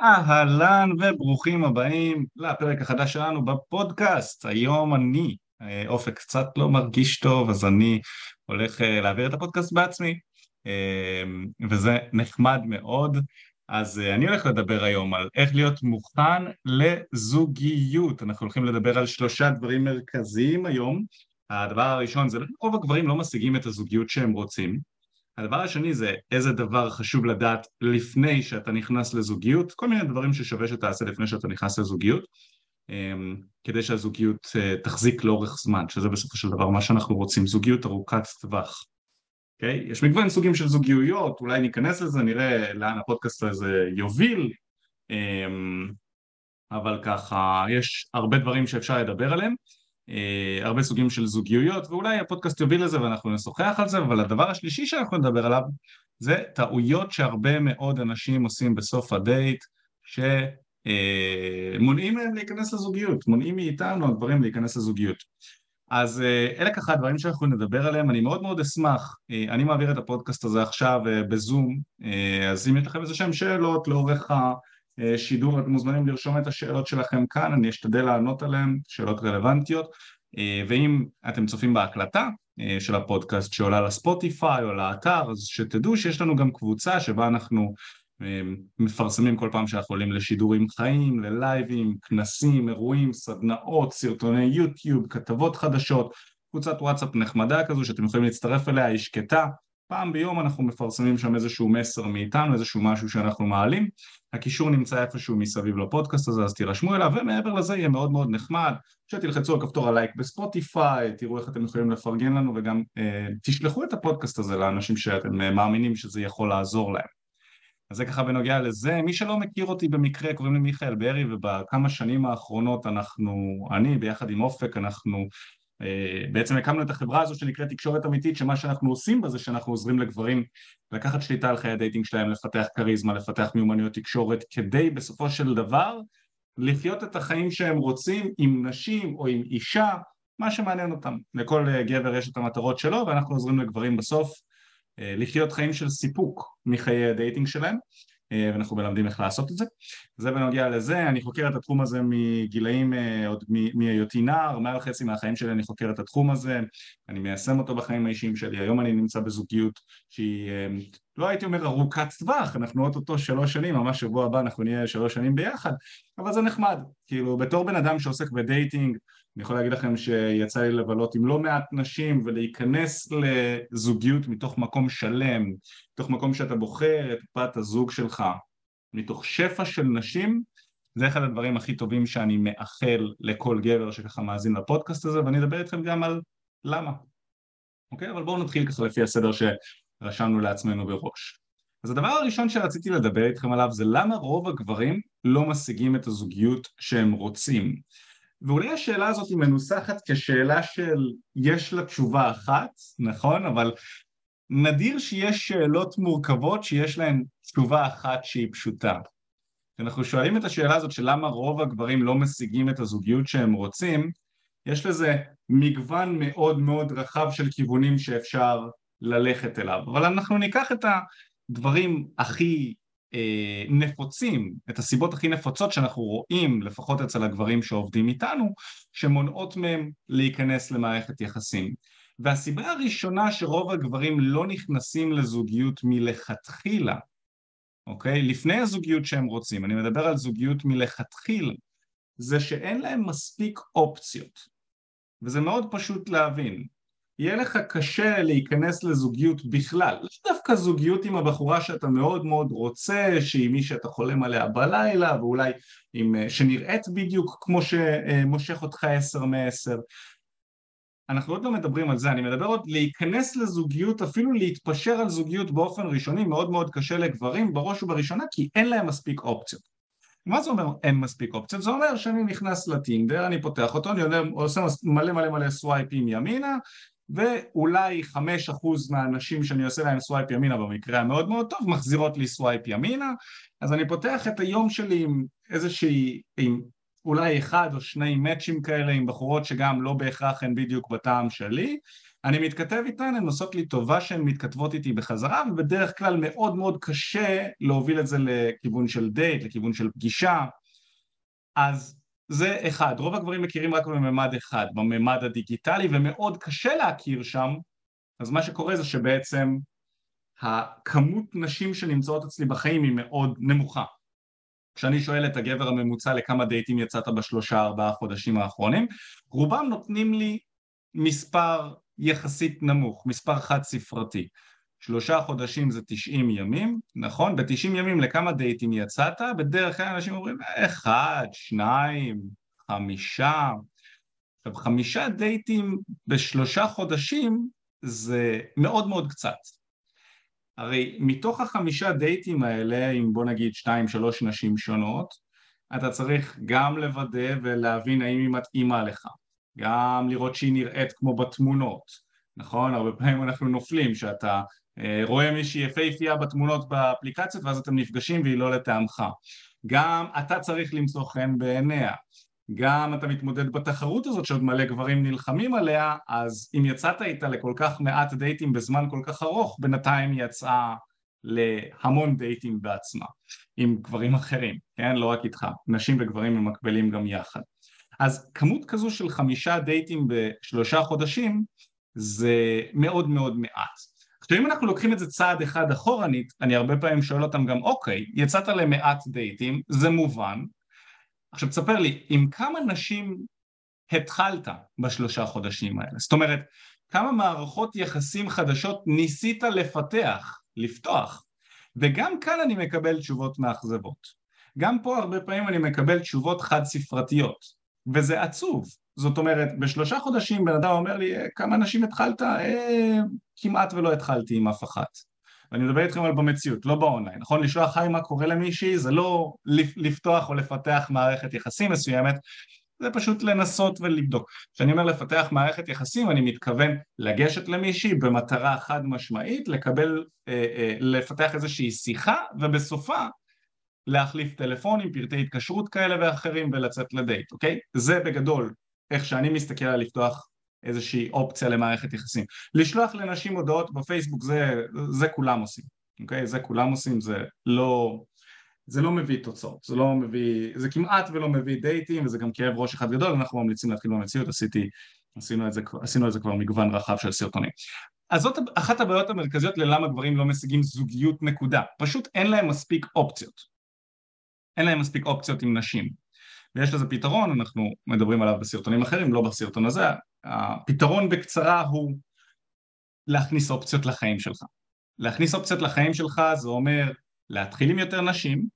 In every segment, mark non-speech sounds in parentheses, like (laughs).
אהלן וברוכים הבאים לפרק החדש שלנו בפודקאסט. היום אני, אה, אופק קצת לא מרגיש טוב, אז אני הולך אה, להעביר את הפודקאסט בעצמי, אה, וזה נחמד מאוד. אז אני הולך לדבר היום על איך להיות מוכן לזוגיות. אנחנו הולכים לדבר על שלושה דברים מרכזיים היום. הדבר הראשון זה רוב הגברים לא משיגים את הזוגיות שהם רוצים. הדבר השני זה איזה דבר חשוב לדעת לפני שאתה נכנס לזוגיות, כל מיני דברים ששווה שתעשה לפני שאתה נכנס לזוגיות, אמ, כדי שהזוגיות אה, תחזיק לאורך זמן, שזה בסופו של דבר מה שאנחנו רוצים, זוגיות ארוכת טווח. Okay? אוקיי? יש מגוון סוגים של זוגיות, אולי ניכנס לזה, נראה לאן הפודקאסט הזה יוביל, אמ, אבל ככה, יש הרבה דברים שאפשר לדבר עליהם. אה, הרבה סוגים של זוגיות ואולי הפודקאסט יוביל לזה ואנחנו נשוחח על זה אבל הדבר השלישי שאנחנו נדבר עליו זה טעויות שהרבה מאוד אנשים עושים בסוף הדייט שמונעים אה, מהם להיכנס לזוגיות, מונעים מאיתנו הדברים להיכנס לזוגיות. אז אה, אלה ככה הדברים שאנחנו נדבר עליהם, אני מאוד מאוד אשמח, אני מעביר את הפודקאסט הזה עכשיו בזום, אז אם יש לכם איזה שהם שאלות לאורך השידור אתם מוזמנים לרשום את השאלות שלכם כאן, אני אשתדל לענות עליהן, שאלות רלוונטיות. ואם אתם צופים בהקלטה של הפודקאסט שעולה לספוטיפיי או לאתר אז שתדעו שיש לנו גם קבוצה שבה אנחנו מפרסמים כל פעם שאנחנו עולים לשידורים חיים, ללייבים, כנסים, אירועים, סדנאות, סרטוני יוטיוב, כתבות חדשות, קבוצת וואטסאפ נחמדה כזו שאתם יכולים להצטרף אליה, היא שקטה, פעם ביום אנחנו מפרסמים שם איזשהו מסר מאיתנו, איזשהו משהו שאנחנו מעלים, הקישור נמצא איפשהו מסביב לפודקאסט הזה אז תירשמו אליו ומעבר לזה יהיה מאוד מאוד נחמד שתלחצו על כפתור הלייק בספוטיפיי, תראו איך אתם יכולים לפרגן לנו וגם אה, תשלחו את הפודקאסט הזה לאנשים שאתם אה, מאמינים שזה יכול לעזור להם. אז זה ככה בנוגע לזה, מי שלא מכיר אותי במקרה קוראים לי מיכאל ברי ובכמה שנים האחרונות אנחנו, אני ביחד עם אופק אנחנו בעצם הקמנו את החברה הזו שנקראת תקשורת אמיתית שמה שאנחנו עושים בה זה שאנחנו עוזרים לגברים לקחת שליטה על חיי ה dating שלהם, לפתח כריזמה, לפתח מיומנויות תקשורת כדי בסופו של דבר לחיות את החיים שהם רוצים עם נשים או עם אישה, מה שמעניין אותם. לכל אה, גבר יש את המטרות שלו ואנחנו עוזרים לגברים בסוף אה, לחיות חיים של סיפוק מחיי ה dating שלהם אה, ואנחנו מלמדים איך לעשות את זה. זה בנוגע לזה, אני חוקר את התחום הזה מגילאים, אה, עוד מהיותי נער, מעל חצי מהחיים שלי אני חוקר את התחום הזה, אני מיישם אותו בחיים האישיים שלי, היום אני נמצא בזוגיות שהיא, אה, לא הייתי אומר ארוכת טווח, אנחנו אוטוטו שלוש שנים, ממש שבוע הבא אנחנו נהיה שלוש שנים ביחד, אבל זה נחמד, כאילו בתור בן אדם שעוסק בדייטינג, אני יכול להגיד לכם שיצא לי לבלות עם לא מעט נשים ולהיכנס לזוגיות מתוך מקום שלם, מתוך מקום שאתה בוחר את בת הזוג שלך, מתוך שפע של נשים, זה אחד הדברים הכי טובים שאני מאחל לכל גבר שככה מאזין לפודקאסט הזה ואני אדבר איתכם גם על למה, אוקיי? אבל בואו נתחיל ככה לפי הסדר שרשמנו לעצמנו בראש. אז הדבר הראשון שרציתי לדבר איתכם עליו זה למה רוב הגברים לא משיגים את הזוגיות שהם רוצים. ואולי השאלה הזאת היא מנוסחת כשאלה של יש לה תשובה אחת, נכון? אבל נדיר שיש שאלות מורכבות שיש להן תשובה אחת שהיא פשוטה. כשאנחנו שואלים את השאלה הזאת של למה רוב הגברים לא משיגים את הזוגיות שהם רוצים, יש לזה מגוון מאוד מאוד רחב של כיוונים שאפשר ללכת אליו, אבל אנחנו ניקח את הדברים הכי נפוצים, את הסיבות הכי נפוצות שאנחנו רואים, לפחות אצל הגברים שעובדים איתנו, שמונעות מהם להיכנס למערכת יחסים. והסיבה הראשונה שרוב הגברים לא נכנסים לזוגיות מלכתחילה, אוקיי? לפני הזוגיות שהם רוצים, אני מדבר על זוגיות מלכתחילה, זה שאין להם מספיק אופציות. וזה מאוד פשוט להבין. יהיה לך קשה להיכנס לזוגיות בכלל, לא דווקא זוגיות עם הבחורה שאתה מאוד מאוד רוצה, שהיא מי שאתה חולם עליה בלילה, ואולי עם, שנראית בדיוק כמו שמושך אותך עשר מעשר, אנחנו עוד לא מדברים על זה, אני מדבר עוד להיכנס לזוגיות, אפילו להתפשר על זוגיות באופן ראשוני מאוד מאוד קשה לגברים בראש ובראשונה כי אין להם מספיק אופציות. מה זה אומר אין מספיק אופציות? זה אומר שאני נכנס לטינדר, אני פותח אותו, אני עושה מלא מלא מלא סווייפים ימינה ואולי חמש אחוז מהאנשים שאני עושה להם swipe ימינה במקרה המאוד מאוד טוב מחזירות לי swipe ימינה. אז אני פותח את היום שלי עם איזושהי, עם אולי אחד או שני מאצ'ים כאלה עם בחורות שגם לא בהכרח הן בדיוק בטעם שלי. אני מתכתב איתן, הן עושות לי טובה שהן מתכתבות איתי בחזרה ובדרך כלל מאוד מאוד קשה להוביל את זה לכיוון של דייט, לכיוון של פגישה. אז זה אחד, רוב הגברים מכירים רק בממד אחד, בממד הדיגיטלי ומאוד קשה להכיר שם. אז מה שקורה זה שבעצם הכמות נשים שנמצאות אצלי בחיים היא מאוד נמוכה. כשאני שואל את הגבר הממוצע לכמה דייטים יצאת בשלושה ארבעה חודשים האחרונים רובם נותנים לי מספר יחסית נמוך, מספר חד ספרתי שלושה חודשים זה תשעים ימים, נכון? בתשעים ימים לכמה דייטים יצאת? בדרך כלל אנשים אומרים אחד, שניים, חמישה עכשיו חמישה דייטים בשלושה חודשים זה מאוד מאוד קצת הרי מתוך החמישה דייטים האלה, עם בוא נגיד שתיים שלוש נשים שונות, אתה צריך גם לוודא ולהבין האם היא מתאימה לך, גם לראות שהיא נראית כמו בתמונות, נכון? הרבה פעמים אנחנו נופלים שאתה רואה מישהי יפהפייה בתמונות באפליקציות ואז אתם נפגשים והיא לא לטעמך. גם אתה צריך למצוא חן בעיניה. גם אתה מתמודד בתחרות הזאת שעוד מלא גברים נלחמים עליה אז אם יצאת איתה לכל כך מעט דייטים בזמן כל כך ארוך בינתיים היא יצאה להמון דייטים בעצמה עם גברים אחרים, כן? לא רק איתך, נשים וגברים הם מקבלים גם יחד. אז כמות כזו של חמישה דייטים בשלושה חודשים זה מאוד מאוד מעט עכשיו אם אנחנו לוקחים את זה צעד אחד אחורנית, אני הרבה פעמים שואל אותם גם אוקיי, יצאת למעט דייטים, זה מובן עכשיו תספר לי, עם כמה נשים התחלת בשלושה חודשים האלה? זאת אומרת, כמה מערכות יחסים חדשות ניסית לפתח, לפתוח? וגם כאן אני מקבל תשובות מאכזבות. גם פה הרבה פעמים אני מקבל תשובות חד ספרתיות, וזה עצוב. זאת אומרת, בשלושה חודשים בן אדם אומר לי, אה, כמה נשים התחלת? אה, כמעט ולא התחלתי עם אף אחת. ואני מדבר איתכם על במציאות, לא באונליין, נכון? לשלוח היי מה קורה למישהי זה לא לפתוח או לפתח מערכת יחסים מסוימת, זה פשוט לנסות ולבדוק. כשאני אומר לפתח מערכת יחסים אני מתכוון לגשת למישהי במטרה חד משמעית, לקבל, אה, אה, לפתח איזושהי שיחה ובסופה להחליף טלפונים, פרטי התקשרות כאלה ואחרים ולצאת לדייט, אוקיי? זה בגדול איך שאני מסתכל על לפתוח איזושהי אופציה למערכת יחסים. לשלוח לנשים הודעות בפייסבוק זה, זה כולם עושים, אוקיי? זה כולם עושים, זה לא, זה לא מביא תוצאות, זה לא מביא, זה כמעט ולא מביא דייטים וזה גם כאב ראש אחד גדול, אנחנו ממליצים להתחיל במציאות, עשיתי, עשינו את זה, עשינו את זה כבר מגוון רחב של סרטונים. אז זאת אחת הבעיות המרכזיות ללמה גברים לא משיגים זוגיות נקודה, פשוט אין להם מספיק אופציות, אין להם מספיק אופציות עם נשים ויש לזה פתרון, אנחנו מדברים עליו בסרטונים אחרים, לא בסרטון הזה, הפתרון בקצרה הוא להכניס אופציות לחיים שלך. להכניס אופציות לחיים שלך זה אומר להתחיל עם יותר נשים,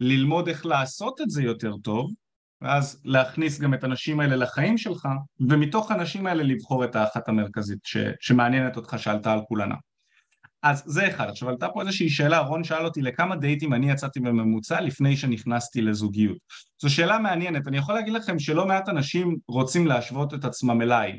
ללמוד איך לעשות את זה יותר טוב, ואז להכניס גם את הנשים האלה לחיים שלך, ומתוך הנשים האלה לבחור את האחת המרכזית ש, שמעניינת אותך שעלתה על כולנה. אז זה אחד. עכשיו עלתה פה איזושהי שאלה, רון שאל אותי לכמה דייטים אני יצאתי בממוצע לפני שנכנסתי לזוגיות. זו שאלה מעניינת, אני יכול להגיד לכם שלא מעט אנשים רוצים להשוות את עצמם אליי,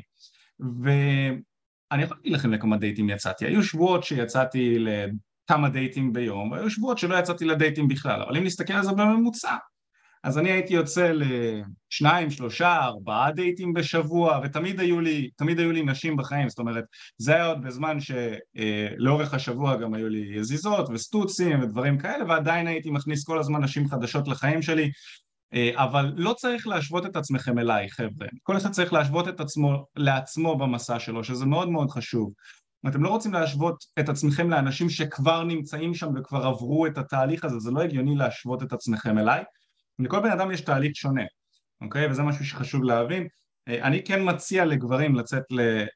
ואני יכול להגיד לכם לכמה דייטים יצאתי. היו שבועות שיצאתי לכמה דייטים ביום, והיו שבועות שלא יצאתי לדייטים בכלל, אבל אם נסתכל על זה בממוצע, אז אני הייתי יוצא לשניים, שלושה, ארבעה דייטים בשבוע, ותמיד היו לי, תמיד היו לי נשים בחיים, זאת אומרת, זה היה עוד בזמן שלאורך השבוע גם היו לי יזיזות וסטוצים ודברים כאלה, ועדיין הייתי מכניס כל הזמן נשים חדשות לחיים שלי, אבל לא צריך להשוות את עצמכם אליי, חבר'ה. כל אחד צריך להשוות את עצמו לעצמו במסע שלו, שזה מאוד מאוד חשוב. אתם לא רוצים להשוות את עצמכם לאנשים שכבר נמצאים שם וכבר עברו את התהליך הזה, זה לא הגיוני להשוות את עצמכם אליי. לכל בן אדם יש תהליך שונה, אוקיי? וזה משהו שחשוב להבין. אה, אני כן מציע לגברים לצאת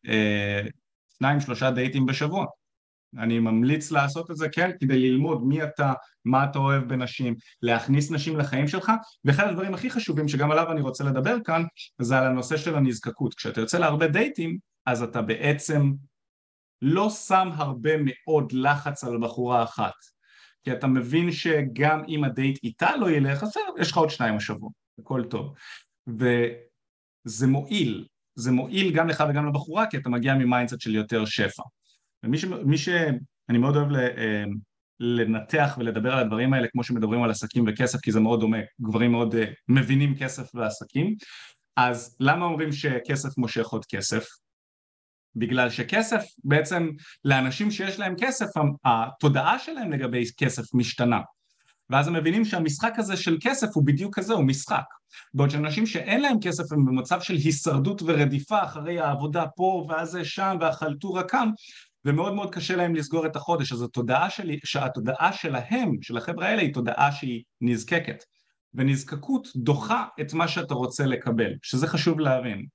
לשניים שלושה דייטים בשבוע. אני ממליץ לעשות את זה כן כדי ללמוד מי אתה, מה אתה אוהב בנשים, להכניס נשים לחיים שלך ואחד הדברים הכי חשובים שגם עליו אני רוצה לדבר כאן זה על הנושא של הנזקקות כשאתה יוצא להרבה דייטים אז אתה בעצם לא שם הרבה מאוד לחץ על בחורה אחת כי אתה מבין שגם אם הדייט איתה לא ילך, אז יש לך עוד שניים השבוע, הכל טוב. וזה מועיל, זה מועיל גם לך וגם לבחורה, כי אתה מגיע מ mindset של יותר שפע. ומי ש... ש... אני מאוד אוהב ל... אה, לנתח ולדבר על הדברים האלה כמו שמדברים על עסקים וכסף, כי זה מאוד דומה, גברים מאוד uh, מבינים כסף ועסקים. אז למה אומרים שכסף מושך עוד כסף? בגלל שכסף בעצם לאנשים שיש להם כסף התודעה שלהם לגבי כסף משתנה. ואז הם מבינים שהמשחק הזה של כסף הוא בדיוק כזה, הוא משחק. בעוד שאנשים שאין להם כסף הם במצב של הישרדות ורדיפה אחרי העבודה פה ואז זה שם והחלטורה כאן ומאוד מאוד קשה להם לסגור את החודש. אז התודעה, שלי, שהתודעה שלהם, של החבר'ה האלה היא תודעה שהיא נזקקת. ונזקקות דוחה את מה שאתה רוצה לקבל, שזה חשוב להבין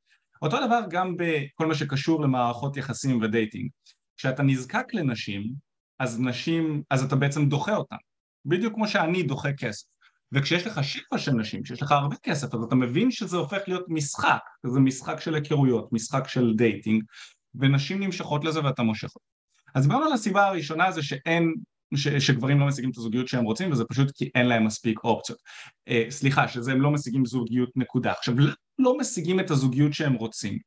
אותו דבר גם בכל מה שקשור למערכות יחסים ודייטינג. כשאתה נזקק לנשים, אז נשים, אז אתה בעצם דוחה אותן. בדיוק כמו שאני דוחה כסף. וכשיש לך שפע של נשים, כשיש לך הרבה כסף, אז אתה מבין שזה הופך להיות משחק, זה משחק של היכרויות, משחק של dating, ונשים נמשכות לזה ואתה מושך אותן. אז דיברנו על הסיבה הראשונה זה שאין, ש, שגברים לא משיגים את הזוגיות שהם רוצים, וזה פשוט כי אין להם מספיק אופציות. אה, סליחה, שזה הם לא משיגים זוגיות נקודה. עכשיו, לא משיגים את הזוגיות שהם רוצים.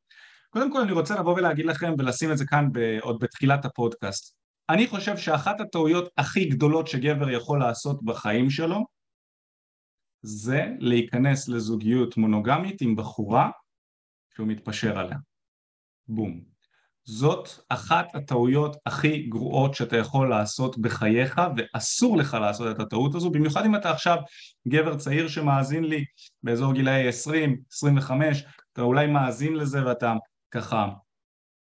קודם כל אני רוצה לבוא ולהגיד לכם ולשים את זה כאן עוד בתחילת הפודקאסט. אני חושב שאחת הטעויות הכי גדולות שגבר יכול לעשות בחיים שלו זה להיכנס לזוגיות מונוגמית עם בחורה שהוא מתפשר עליה. בום. זאת אחת הטעויות הכי גרועות שאתה יכול לעשות בחייך ואסור לך לעשות את הטעות הזו במיוחד אם אתה עכשיו גבר צעיר שמאזין לי באזור גילאי 20, 25 אתה אולי מאזין לזה ואתה ככה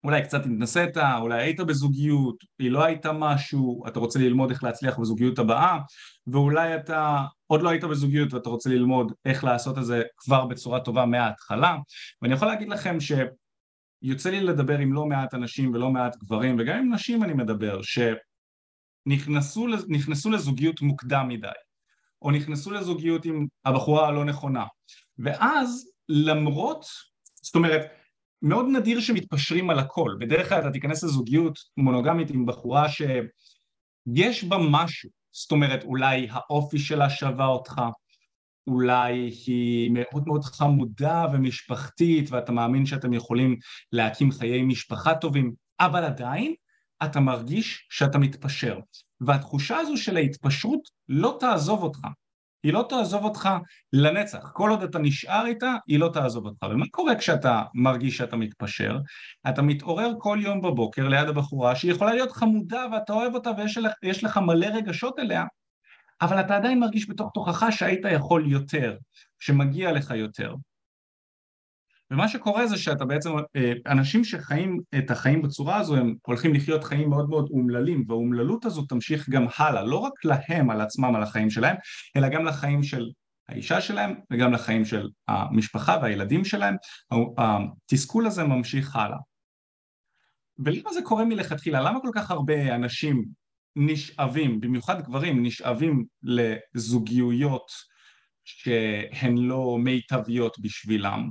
אולי קצת התנסית, אולי היית בזוגיות, היא לא הייתה משהו, אתה רוצה ללמוד איך להצליח בזוגיות הבאה ואולי אתה עוד לא היית בזוגיות ואתה רוצה ללמוד איך לעשות את זה כבר בצורה טובה מההתחלה. ואני יכול להגיד לכם ש... יוצא לי לדבר עם לא מעט אנשים ולא מעט גברים וגם עם נשים אני מדבר שנכנסו לזוגיות מוקדם מדי או נכנסו לזוגיות עם הבחורה הלא נכונה. ואז למרות, זאת אומרת מאוד נדיר שמתפשרים על הכל. בדרך כלל אתה תיכנס לזוגיות מונוגמית עם בחורה שיש בה משהו. זאת אומרת אולי האופי שלה שווה אותך אולי היא מאוד מאוד חמודה ומשפחתית ואתה מאמין שאתם יכולים להקים חיי משפחה טובים, אבל עדיין אתה מרגיש שאתה מתפשר. והתחושה הזו של ההתפשרות לא תעזוב אותך. היא לא תעזוב אותך לנצח. כל עוד אתה נשאר איתה, היא לא תעזוב אותך. ומה קורה כשאתה מרגיש שאתה מתפשר? אתה מתעורר כל יום בבוקר ליד הבחורה שהיא יכולה להיות חמודה ואתה אוהב אותה ויש לך מלא רגשות אליה, אבל אתה עדיין מרגיש בתוך תוכך שהיית יכול יותר, שמגיע לך יותר. ומה שקורה זה שאתה בעצם, אה, אנשים שחיים את החיים בצורה הזו הם הולכים לחיות חיים מאוד מאוד אומללים והאומללות הזו תמשיך גם הלאה, לא רק להם על עצמם על החיים שלהם, אלא גם לחיים של האישה שלהם וגם לחיים של המשפחה והילדים שלהם, התסכול הזה ממשיך הלאה. ולמה זה קורה מלכתחילה? למה כל כך הרבה אנשים נשאבים, במיוחד גברים, נשאבים לזוגיויות שהן לא מיטביות בשבילם.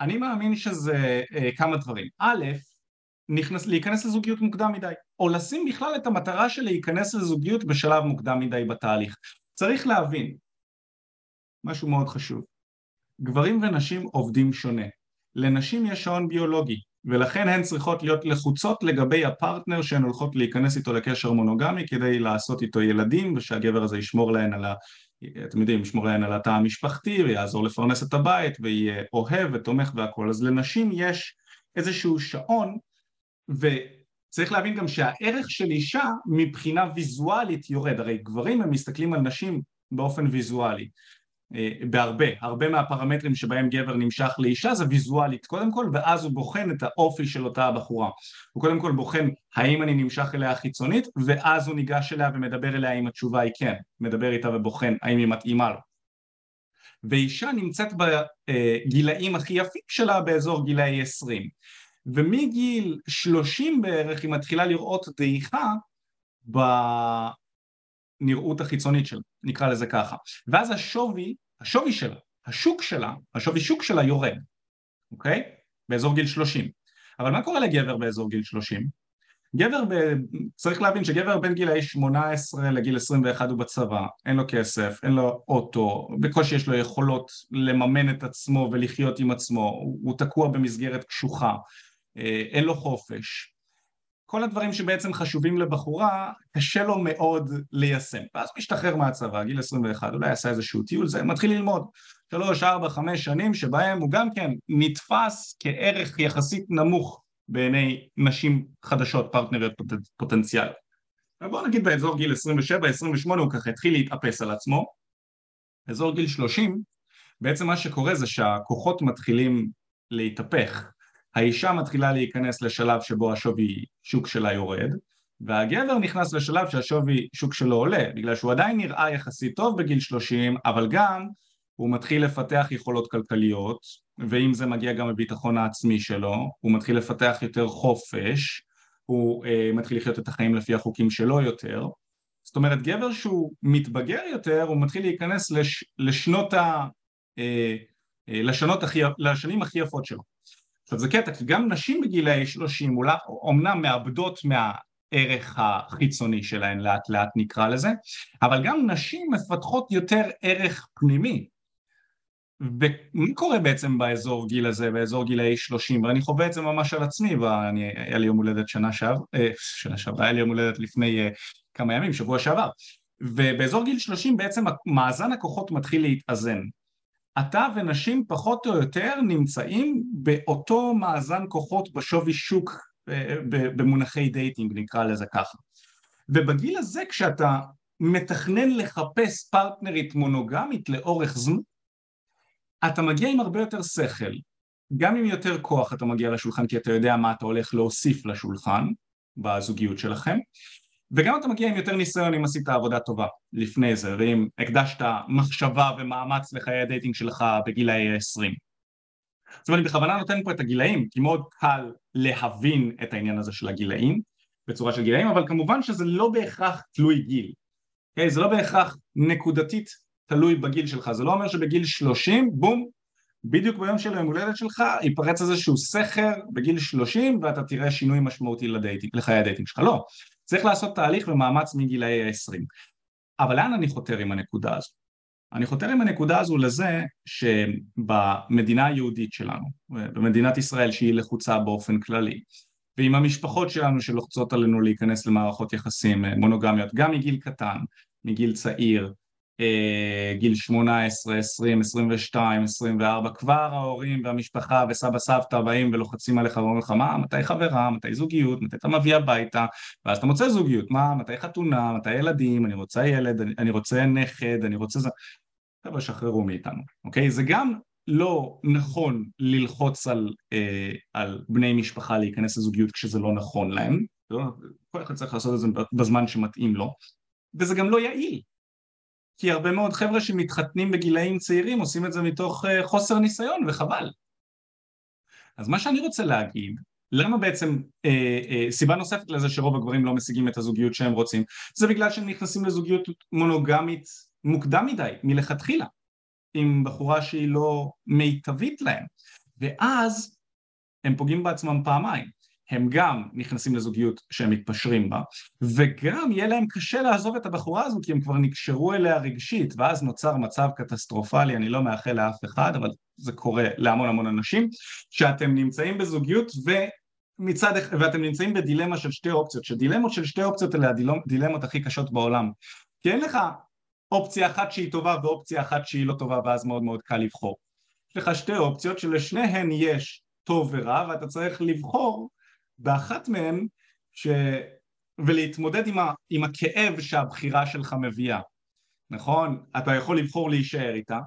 אני מאמין שזה אה, כמה דברים. א', נכנס, להיכנס לזוגיות מוקדם מדי, או לשים בכלל את המטרה של להיכנס לזוגיות בשלב מוקדם מדי בתהליך. צריך להבין משהו מאוד חשוב, גברים ונשים עובדים שונה. לנשים יש שעון ביולוגי, ולכן הן צריכות להיות לחוצות לגבי הפרטנר שהן הולכות להיכנס איתו לקשר מונוגמי כדי לעשות איתו ילדים ושהגבר הזה ישמור להן על ה... אתם יודעים, ישמור להן על התא המשפחתי ויעזור לפרנס את הבית ויהיה אוהב ותומך והכל אז לנשים יש איזשהו שעון וצריך להבין גם שהערך של אישה מבחינה ויזואלית יורד. הרי גברים הם מסתכלים על נשים באופן ויזואלי בהרבה, הרבה מהפרמטרים שבהם גבר נמשך לאישה זה ויזואלית קודם כל ואז הוא בוחן את האופי של אותה הבחורה. הוא קודם כל בוחן האם אני נמשך אליה חיצונית ואז הוא ניגש אליה ומדבר אליה אם התשובה היא כן. מדבר איתה ובוחן האם היא מתאימה לו. ואישה נמצאת בגילאים הכי יפים שלה באזור גילאי 20 ומגיל 30 בערך היא מתחילה לראות דעיכה הנראות החיצונית שלה, נקרא לזה ככה. ואז השווי, השווי שלה, השוק שלה, השווי שוק שלה יורד, אוקיי? באזור גיל 30. אבל מה קורה לגבר באזור גיל 30? גבר, ב... צריך להבין שגבר בין גילאי 18 לגיל 21 הוא בצבא, אין לו כסף, אין לו אוטו, בקושי יש לו יכולות לממן את עצמו ולחיות עם עצמו, הוא, הוא תקוע במסגרת קשוחה, אה, אין לו חופש, כל הדברים שבעצם חשובים לבחורה, קשה לו מאוד ליישם. ואז הוא משתחרר מהצבא, גיל 21, אולי עשה איזשהו טיול, זה מתחיל ללמוד. שלוש, ארבע, חמש שנים שבהם הוא גם כן נתפס כערך יחסית נמוך בעיני נשים חדשות, פרטנריות פוטנציאליות. בואו נגיד באזור גיל 27-28 הוא ככה התחיל להתאפס על עצמו, באזור גיל 30 בעצם מה שקורה זה שהכוחות מתחילים להתהפך, האישה מתחילה להיכנס לשלב שבו השווי שוק שלה יורד והגבר נכנס לשלב שהשווי שוק שלו עולה בגלל שהוא עדיין נראה יחסית טוב בגיל 30 אבל גם הוא מתחיל לפתח יכולות כלכליות ואם זה מגיע גם לביטחון העצמי שלו הוא מתחיל לפתח יותר חופש הוא uh, מתחיל לחיות את החיים לפי החוקים שלו יותר. זאת אומרת גבר שהוא מתבגר יותר הוא מתחיל להיכנס לש, לשנות ה... Uh, uh, לשנות הכי, לשנים הכי יפות שלו עכשיו זה קטע כי גם נשים בגילאי 30 אולי אומנם מאבדות מהערך החיצוני שלהן לאט לאט נקרא לזה אבל גם נשים מפתחות יותר ערך פנימי. ומה קורה בעצם באזור גיל הזה, באזור גילאי 30, ואני חווה את זה ממש על עצמי, והיה לי יום הולדת שנה שעבר, אה, שנה שעברה, היה לי יום הולדת לפני אה, כמה ימים, שבוע שעבר, ובאזור גיל 30 בעצם מאזן הכוחות מתחיל להתאזן. אתה ונשים פחות או יותר נמצאים באותו מאזן כוחות בשווי שוק אה, במונחי dating נקרא לזה ככה. ובגיל הזה כשאתה מתכנן לחפש פרטנרית מונוגמית לאורך זמן אתה מגיע עם הרבה יותר שכל, גם עם יותר כוח אתה מגיע לשולחן כי אתה יודע מה אתה הולך להוסיף לשולחן בזוגיות שלכם וגם אתה מגיע עם יותר ניסיון אם עשית עבודה טובה לפני זה ואם הקדשת מחשבה ומאמץ לחיי ה dating שלך בגילאי 20 זאת אומרת אני בכוונה נותן פה את הגילאים כי מאוד קל להבין את העניין הזה של הגילאים בצורה של גילאים אבל כמובן שזה לא בהכרח תלוי גיל okay? אוקיי? זה לא בהכרח נקודתית תלוי בגיל שלך, זה לא אומר שבגיל 30, בום, בדיוק ביום של היום הולדת שלך ייפרץ איזשהו סכר בגיל 30 ואתה תראה שינוי משמעותי ל dating, לחיי ה dating שלך, לא, צריך לעשות תהליך ומאמץ מגילאי ה-20 אבל לאן אני חותר עם הנקודה הזו? אני חותר עם הנקודה הזו לזה שבמדינה היהודית שלנו, במדינת ישראל שהיא לחוצה באופן כללי ועם המשפחות שלנו שלוחצות עלינו להיכנס למערכות יחסים מונוגמיות גם מגיל קטן, מגיל צעיר, גיל 18, 20, 22, 24, כבר ההורים והמשפחה וסבא סבתא באים ולוחצים עליך ואומרים לך מה, מתי חברה, מתי זוגיות, מתי אתה מביא הביתה, ואז אתה מוצא זוגיות, מה, מתי חתונה, מתי ילדים, אני רוצה ילד, אני, אני רוצה נכד, אני רוצה זה, חבר'ה שחררו מאיתנו, אוקיי? זה גם לא נכון ללחוץ על, אה, על בני משפחה להיכנס לזוגיות כשזה לא נכון להם, לא, כל אחד צריך לעשות את זה בזמן שמתאים לו, וזה גם לא יעיל, כי הרבה מאוד חבר'ה שמתחתנים בגילאים צעירים עושים את זה מתוך אה, חוסר ניסיון וחבל. אז מה שאני רוצה להגיד, למה בעצם אה, אה, סיבה נוספת לזה שרוב הגברים לא משיגים את הזוגיות שהם רוצים, זה בגלל שהם נכנסים לזוגיות מונוגמית מוקדם מדי, מלכתחילה, עם בחורה שהיא לא מיטבית להם, ואז הם פוגעים בעצמם פעמיים. הם גם נכנסים לזוגיות שהם מתפשרים בה וגם יהיה להם קשה לעזוב את הבחורה הזו כי הם כבר נקשרו אליה רגשית ואז נוצר מצב קטסטרופלי, אני לא מאחל לאף אחד אבל זה קורה להמון המון אנשים שאתם נמצאים בזוגיות ומצד ואתם נמצאים בדילמה של שתי אופציות שדילמות של שתי אופציות אלה הדילמות הכי קשות בעולם. כי אין לך אופציה אחת שהיא טובה ואופציה אחת שהיא לא טובה ואז מאוד מאוד קל לבחור. יש לך שתי אופציות שלשניהן יש טוב ורע ואתה צריך לבחור באחת מהן ש... ולהתמודד עם, ה... עם הכאב שהבחירה שלך מביאה, נכון? אתה יכול לבחור להישאר איתה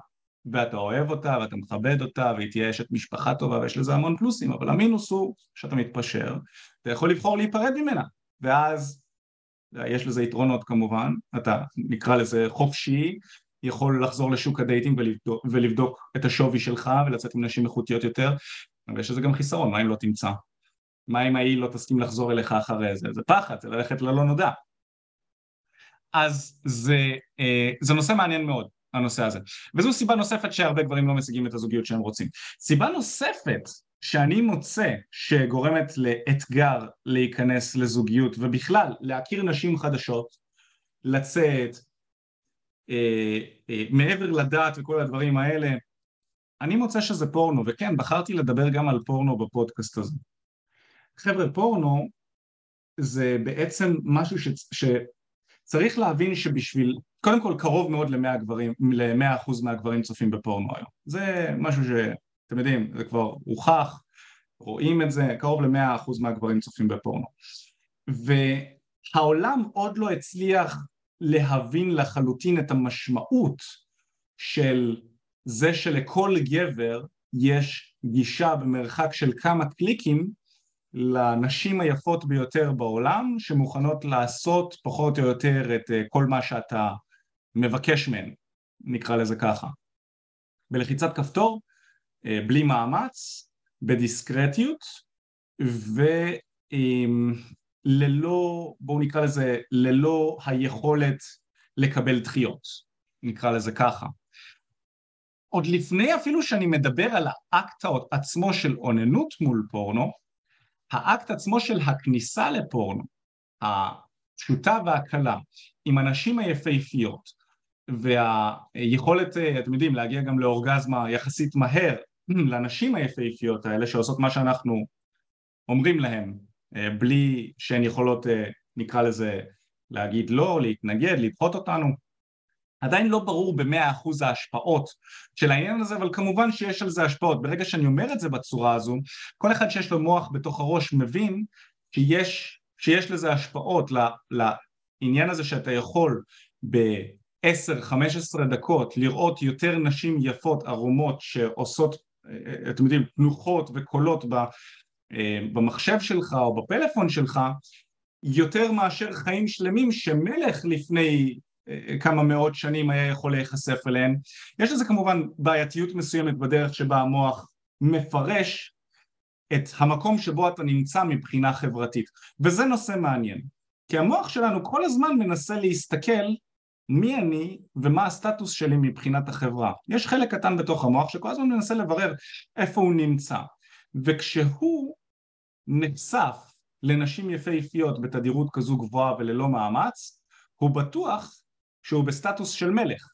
ואתה אוהב אותה ואתה מכבד אותה והיא תהיה אשת משפחה טובה ויש לזה המון פלוסים אבל המינוס הוא שאתה מתפשר אתה יכול לבחור להיפרד ממנה. ואז יש לזה יתרונות כמובן אתה נקרא לזה חופשי יכול לחזור לשוק ה dating ולבדוק, ולבדוק את השווי שלך ולצאת עם נשים איכותיות יותר אבל יש לזה גם חיסרון מה אם לא תמצא מה אם ההיא לא תסכים לחזור אליך אחרי זה? זה פחד, זה ללכת ללא נודע. אז זה, אה, זה נושא מעניין מאוד, הנושא הזה. וזו סיבה נוספת שהרבה גברים לא משיגים את הזוגיות שהם רוצים. סיבה נוספת שאני מוצא שגורמת לאתגר להיכנס לזוגיות ובכלל להכיר נשים חדשות, לצאת, אה, אה, מעבר לדת וכל הדברים האלה, אני מוצא שזה פורנו, וכן, בחרתי לדבר גם על פורנו בפודקאסט הזה. חבר'ה פורנו זה בעצם משהו ש, שצריך להבין שבשביל, קודם כל קרוב מאוד למאה גברים, למאה אחוז מהגברים צופים בפורנו היום, זה משהו שאתם יודעים, זה כבר הוכח, רואים את זה, קרוב למאה אחוז מהגברים צופים בפורנו. והעולם עוד לא הצליח להבין לחלוטין את המשמעות של זה שלכל גבר יש גישה במרחק של כמה קליקים לנשים היפות ביותר בעולם שמוכנות לעשות פחות או יותר את אה, כל מה שאתה מבקש מהן, נקרא לזה ככה. בלחיצת כפתור, אה, בלי מאמץ, בדיסקרטיות וללא, בואו נקרא לזה, ללא היכולת לקבל דחיות, נקרא לזה ככה. עוד לפני אפילו שאני מדבר על האקט עצמו של אוננות מול פורנו, האקט עצמו של הכניסה לפורנו, הפשוטה והקלה, עם הנשים היפהפיות, והיכולת, אתם יודעים, להגיע גם לאורגזמה יחסית מהר לנשים היפהפיות האלה שעושות מה שאנחנו אומרים להן, אה, בלי שהן יכולות, אה, נקרא לזה, להגיד לא, להתנגד, לדחות אותנו, עדיין לא ברור במאה אחוז ההשפעות של העניין הזה, אבל כמובן שיש על זה השפעות. ברגע שאני אומר את זה בצורה הזו, כל אחד שיש לו מוח בתוך הראש מבין שיש, שיש לזה השפעות לעניין הזה שאתה יכול ב-10-15 דקות לראות יותר נשים יפות ערומות שעושות, אתם יודעים, תנוחות וקולות במחשב שלך או בפלאפון שלך, יותר מאשר חיים שלמים שמלך לפני כמה מאות שנים היה יכול להיחשף אליהן. יש לזה כמובן בעייתיות מסוימת בדרך שבה המוח מפרש את המקום שבו אתה נמצא מבחינה חברתית, וזה נושא מעניין, כי המוח שלנו כל הזמן מנסה להסתכל מי אני ומה הסטטוס שלי מבחינת החברה. יש חלק קטן בתוך המוח שכל הזמן מנסה לברר איפה הוא נמצא, וכשהוא נחשף לנשים יפהפיות בתדירות כזו גבוהה וללא מאמץ, הוא בטוח שהוא בסטטוס של מלך.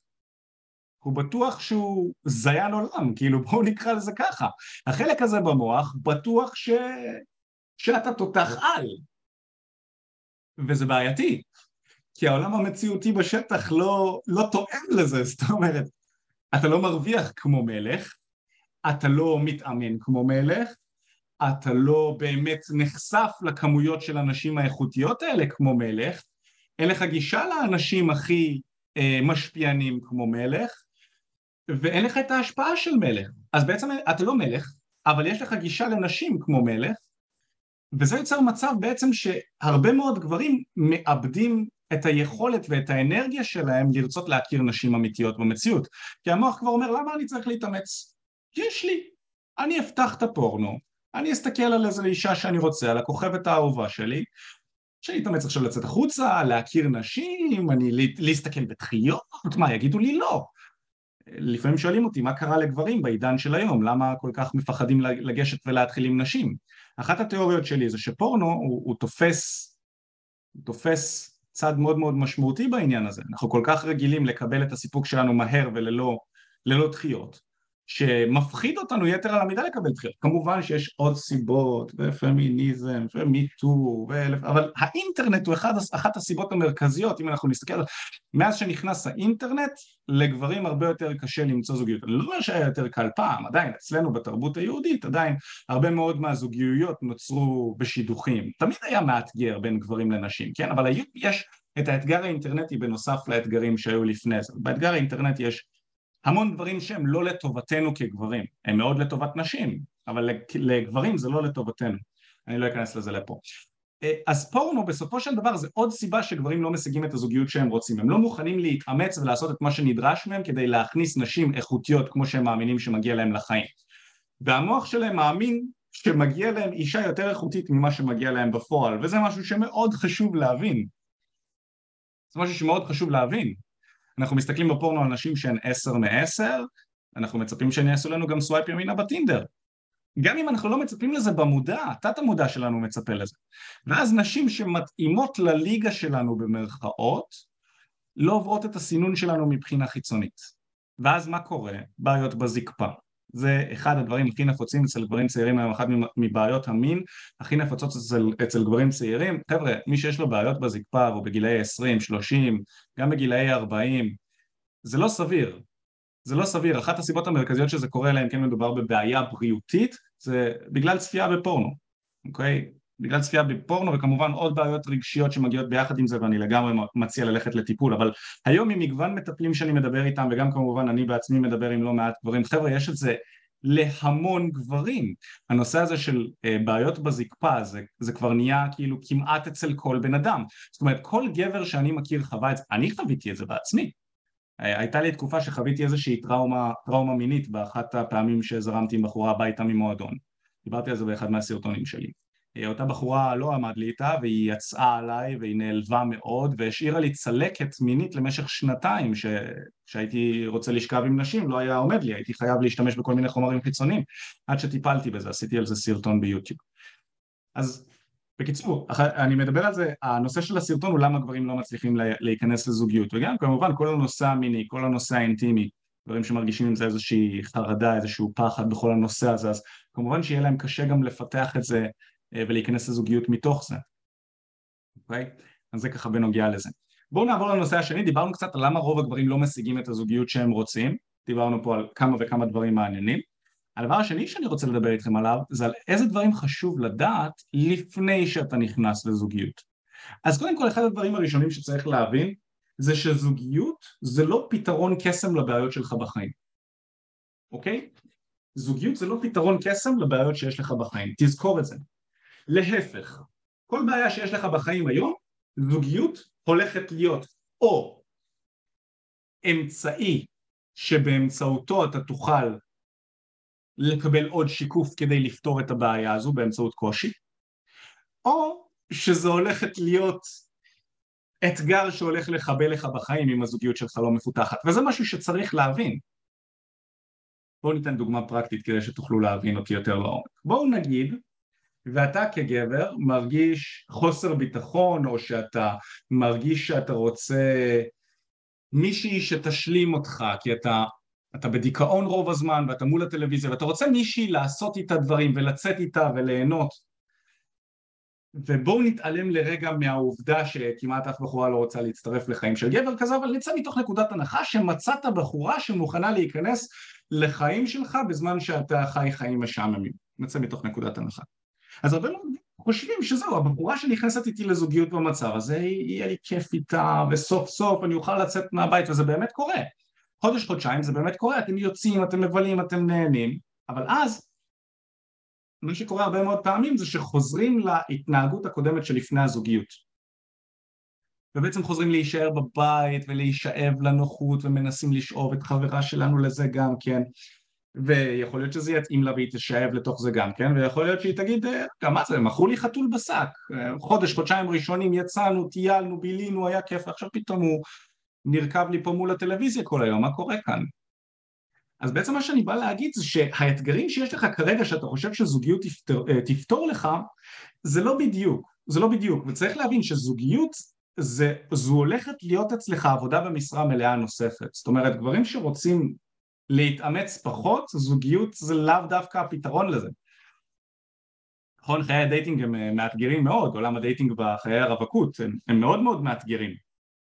הוא בטוח שהוא זיין עולם, כאילו בואו נקרא לזה ככה. החלק הזה במוח בטוח ש... שאתה תותח על. וזה בעייתי, כי העולם המציאותי בשטח לא, לא תואם לזה, (laughs) זאת אומרת, אתה לא מרוויח כמו מלך, אתה לא מתאמן כמו מלך, אתה לא באמת נחשף לכמויות של הנשים האיכותיות האלה כמו מלך, אין לך גישה לאנשים הכי אה, משפיענים כמו מלך, ואין לך את ההשפעה של מלך. אז בעצם אתה לא מלך, אבל יש לך גישה לנשים כמו מלך, וזה יוצר מצב בעצם שהרבה מאוד גברים מאבדים את היכולת ואת האנרגיה שלהם לרצות להכיר נשים אמיתיות במציאות. כי המוח כבר אומר, למה אני צריך להתאמץ? יש לי. אני אפתח את הפורנו, אני אסתכל על איזה אישה שאני רוצה, על הכוכבת האהובה שלי, שאני אתאמץ עכשיו לצאת החוצה, להכיר נשים, אני להסתכל בתחיות, מה יגידו לי לא. לפעמים שואלים אותי מה קרה לגברים בעידן של היום, למה כל כך מפחדים לגשת ולהתחיל עם נשים. אחת התיאוריות שלי זה שפורנו הוא, הוא תופס, הוא תופס צד מאוד מאוד משמעותי בעניין הזה, אנחנו כל כך רגילים לקבל את הסיפוק שלנו מהר וללא דחיות, שמפחיד אותנו יתר על המידה לקבל דחיות. כמובן שיש עוד סיבות, ופמיניזם, ומיטו, ואלף, אבל האינטרנט הוא אחד, אחת הסיבות המרכזיות, אם אנחנו נסתכל, מאז שנכנס האינטרנט, לגברים הרבה יותר קשה למצוא זוגיות. אני לא אומר שהיה יותר קל פעם, עדיין, אצלנו בתרבות היהודית, עדיין הרבה מאוד מהזוגיות נוצרו בשידוכים. תמיד היה מאתגר בין גברים לנשים, כן? אבל יש את האתגר האינטרנטי בנוסף לאתגרים שהיו לפני זה. באתגר האינטרנטי יש המון דברים שהם לא לטובתנו כגברים, הם מאוד לטובת נשים, אבל לגברים זה לא לטובתנו, אני לא אכנס לזה לפה. אה, אז פורנו בסופו של דבר זה עוד סיבה שגברים לא משיגים את הזוגיות שהם רוצים, הם לא מוכנים להתאמץ ולעשות את מה שנדרש מהם כדי להכניס נשים איכותיות כמו שהם מאמינים שמגיע להם לחיים. והמוח שלהם מאמין שמגיע להם אישה יותר איכותית ממה שמגיע להם בפועל, וזה משהו שמאוד חשוב להבין. זה משהו שמאוד חשוב להבין. אנחנו מסתכלים בפורנו על נשים שהן עשר מעשר, אנחנו מצפים שהן יעשו לנו גם swipe ימינה בטינדר. גם אם אנחנו לא מצפים לזה במודע, תת המודע שלנו מצפה לזה. ואז נשים שמתאימות לליגה שלנו במרכאות, לא עוברות את הסינון שלנו מבחינה חיצונית. ואז מה קורה? בעיות בזקפה. זה אחד הדברים הכי נפוצים אצל גברים צעירים היום, אחת מבעיות המין הכי נפוצות אצל, אצל גברים צעירים. חבר'ה, מי שיש לו בעיות בזקפה והוא בגילאי 20, 30, גם בגילאי 40, זה לא סביר. זה לא סביר. אחת הסיבות המרכזיות שזה קורה להם, כן מדובר בבעיה בריאותית, זה בגלל צפייה בפורנו, אוקיי? בגלל צפייה בפורנו וכמובן עוד בעיות רגשיות שמגיעות ביחד עם זה ואני לגמרי מציע ללכת לטיפול. אבל היום עם מגוון מטפלים שאני מדבר איתם וגם כמובן אני בעצמי מדבר עם לא מעט גברים חבר'ה יש את זה להמון גברים. הנושא הזה של אה, בעיות בזקפה זה, זה כבר נהיה כאילו כמעט אצל כל בן אדם. זאת אומרת כל גבר שאני מכיר חווה את זה אני חוויתי את זה בעצמי. אה, הייתה לי תקופה שחוויתי איזושהי טראומה, טראומה מינית באחת הפעמים שזרמתי עם בחורה הביתה ממועדון. דיברתי על זה באחד מהסרטונים שלי אותה בחורה לא עמד לי איתה והיא יצאה עליי והיא נעלבה מאוד והשאירה לי צלקת מינית למשך שנתיים כשהייתי רוצה לשכב עם נשים לא היה עומד לי הייתי חייב להשתמש בכל מיני חומרים חיצוניים עד שטיפלתי בזה עשיתי על זה סרטון ביוטיוב. אז בקיצור אני מדבר על זה הנושא של הסרטון הוא למה גברים לא מצליחים להיכנס לזוגיות וגם כמובן כל הנושא המיני כל הנושא האינטימי דברים שמרגישים עם זה איזושהי חרדה איזשהו פחד בכל הנושא הזה אז כמובן שיהיה להם קשה גם לפתח את זה אה, ולהיכנס לזוגיות מתוך זה, אוקיי? אז זה ככה בנוגע לזה. בואו נעבור לנושא השני, דיברנו קצת על למה רוב הגברים לא משיגים את הזוגיות שהם רוצים, דיברנו פה על כמה וכמה דברים מעניינים. הדבר השני שאני רוצה לדבר איתכם עליו זה על איזה דברים חשוב לדעת לפני שאתה נכנס לזוגיות. אז קודם כל אחד הדברים הראשונים שצריך להבין זה שזוגיות זה לא פתרון קסם לבעיות שלך בחיים, אוקיי? זוגיות זה לא פתרון קסם לבעיות שיש לך בחיים, תזכור את זה. להפך, כל בעיה שיש לך בחיים היום, זוגיות הולכת להיות או אמצעי שבאמצעותו אתה תוכל לקבל עוד שיקוף כדי לפתור את הבעיה הזו באמצעות קושי, או שזה הולכת להיות אתגר שהולך לחבל לך בחיים אם הזוגיות שלך לא מפותחת, וזה משהו שצריך להבין. בואו ניתן דוגמה פרקטית כדי שתוכלו להבין אותי יותר לעומק. בואו נגיד ואתה כגבר מרגיש חוסר ביטחון או שאתה מרגיש שאתה רוצה מישהי שתשלים אותך כי אתה, אתה בדיכאון רוב הזמן ואתה מול הטלוויזיה ואתה רוצה מישהי לעשות איתה דברים ולצאת איתה וליהנות. ובואו נתעלם לרגע מהעובדה שכמעט אף בחורה לא רוצה להצטרף לחיים של גבר כזה אבל נצא מתוך נקודת הנחה שמצאת בחורה שמוכנה להיכנס לחיים שלך בזמן שאתה חי חיים משעממים. נצא מתוך נקודת הנחה אז הרבה מאוד חושבים שזהו, הבחורה שנכנסת איתי לזוגיות במצב הזה, יהיה לי כיף איתה, וסוף סוף אני אוכל לצאת מהבית, וזה באמת קורה. חודש, חודשיים זה באמת קורה, אתם יוצאים, אתם מבלים, אתם נהנים, אבל אז מה שקורה הרבה מאוד פעמים זה שחוזרים להתנהגות הקודמת שלפני הזוגיות. ובעצם חוזרים להישאר בבית ולהישאב לנוחות ומנסים לשאוב את חברה שלנו לזה גם כן ויכול להיות שזה יתאים לה והיא תשאב לתוך זה גם כן, ויכול להיות שהיא תגיד, אה, גם מה זה, מכרו לי חתול בשק, אה, חודש, חודשיים ראשונים יצאנו, טיילנו, בילינו, היה כיף, ועכשיו פתאום הוא נרקב לי פה מול הטלוויזיה כל היום, מה קורה כאן? אז בעצם מה שאני בא להגיד זה שהאתגרים שיש לך כרגע שאתה חושב שזוגיות תפתור, אה, תפתור לך זה לא בדיוק, זה לא בדיוק, וצריך להבין שזוגיות זה, זו הולכת להיות אצלך עבודה במשרה מלאה נוספת, זאת אומרת גברים שרוצים להתאמץ פחות, זוגיות זה לאו דווקא הפתרון לזה. נכון, חיי ה dating הם אה, מאתגרים מאוד, עולם ה dating וחיי הרווקות הם, הם מאוד מאוד מאתגרים.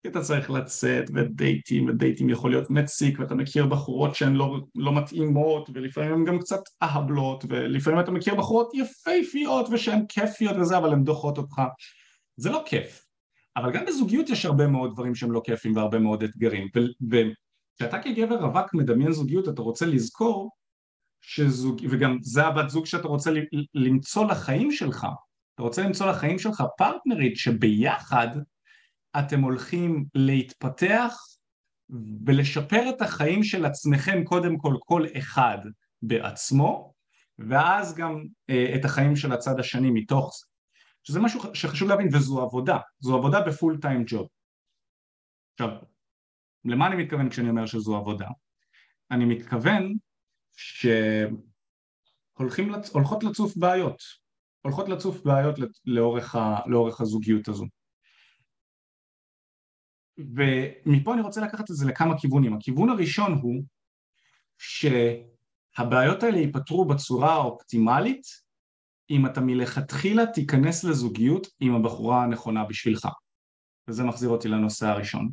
כי אתה צריך לצאת ודייטים, ודייטים יכול להיות מציק, ואתה מכיר בחורות שהן לא, לא מתאימות, ולפעמים הן גם קצת אהבלות, ולפעמים אתה מכיר בחורות יפהפיות ושהן כיפיות וזה, אבל הן דוחות אותך. זה לא כיף. אבל גם בזוגיות יש הרבה מאוד דברים שהם לא כיפים והרבה מאוד אתגרים, כשאתה כגבר רווק מדמיין זוגיות אתה רוצה לזכור שזוג, וגם זה הבת זוג שאתה רוצה למצוא לחיים שלך, אתה רוצה למצוא לחיים שלך פרטנרית שביחד אתם הולכים להתפתח ולשפר את החיים של עצמכם קודם כל כל אחד בעצמו ואז גם אה, את החיים של הצד השני מתוך זה. שזה משהו שחשוב להבין וזו עבודה, זו עבודה בפול טיים ג'וב עכשיו למה אני מתכוון כשאני אומר שזו עבודה? אני מתכוון שהולכות לצוף בעיות, הולכות לצוף בעיות לאורך, ה, לאורך הזוגיות הזו. ומפה אני רוצה לקחת את זה לכמה כיוונים. הכיוון הראשון הוא שהבעיות האלה ייפתרו בצורה האופטימלית אם אתה מלכתחילה תיכנס לזוגיות עם הבחורה הנכונה בשבילך. וזה מחזיר אותי לנושא הראשון.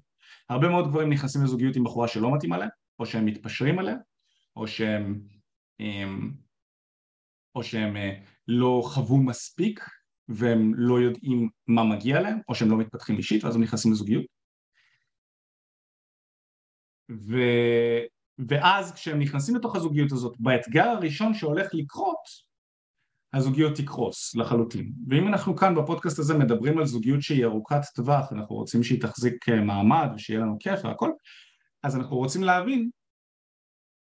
הרבה מאוד גברים נכנסים לזוגיות עם בחורה שלא מתאימה להם, או שהם מתפשרים עליה, או שהם הם, או שהם אה, לא חוו מספיק והם לא יודעים מה מגיע להם, או שהם לא מתפתחים אישית ואז הם נכנסים לזוגיות. ו... ואז כשהם נכנסים לתוך הזוגיות הזאת, באתגר הראשון שהולך לקרות, הזוגיות תקרוס לחלוטין. ואם אנחנו כאן בפודקאסט הזה מדברים על זוגיות שהיא ארוכת טווח, אנחנו רוצים שהיא תחזיק אה, מעמד ושיהיה לנו כיף והכל, אז אנחנו רוצים להבין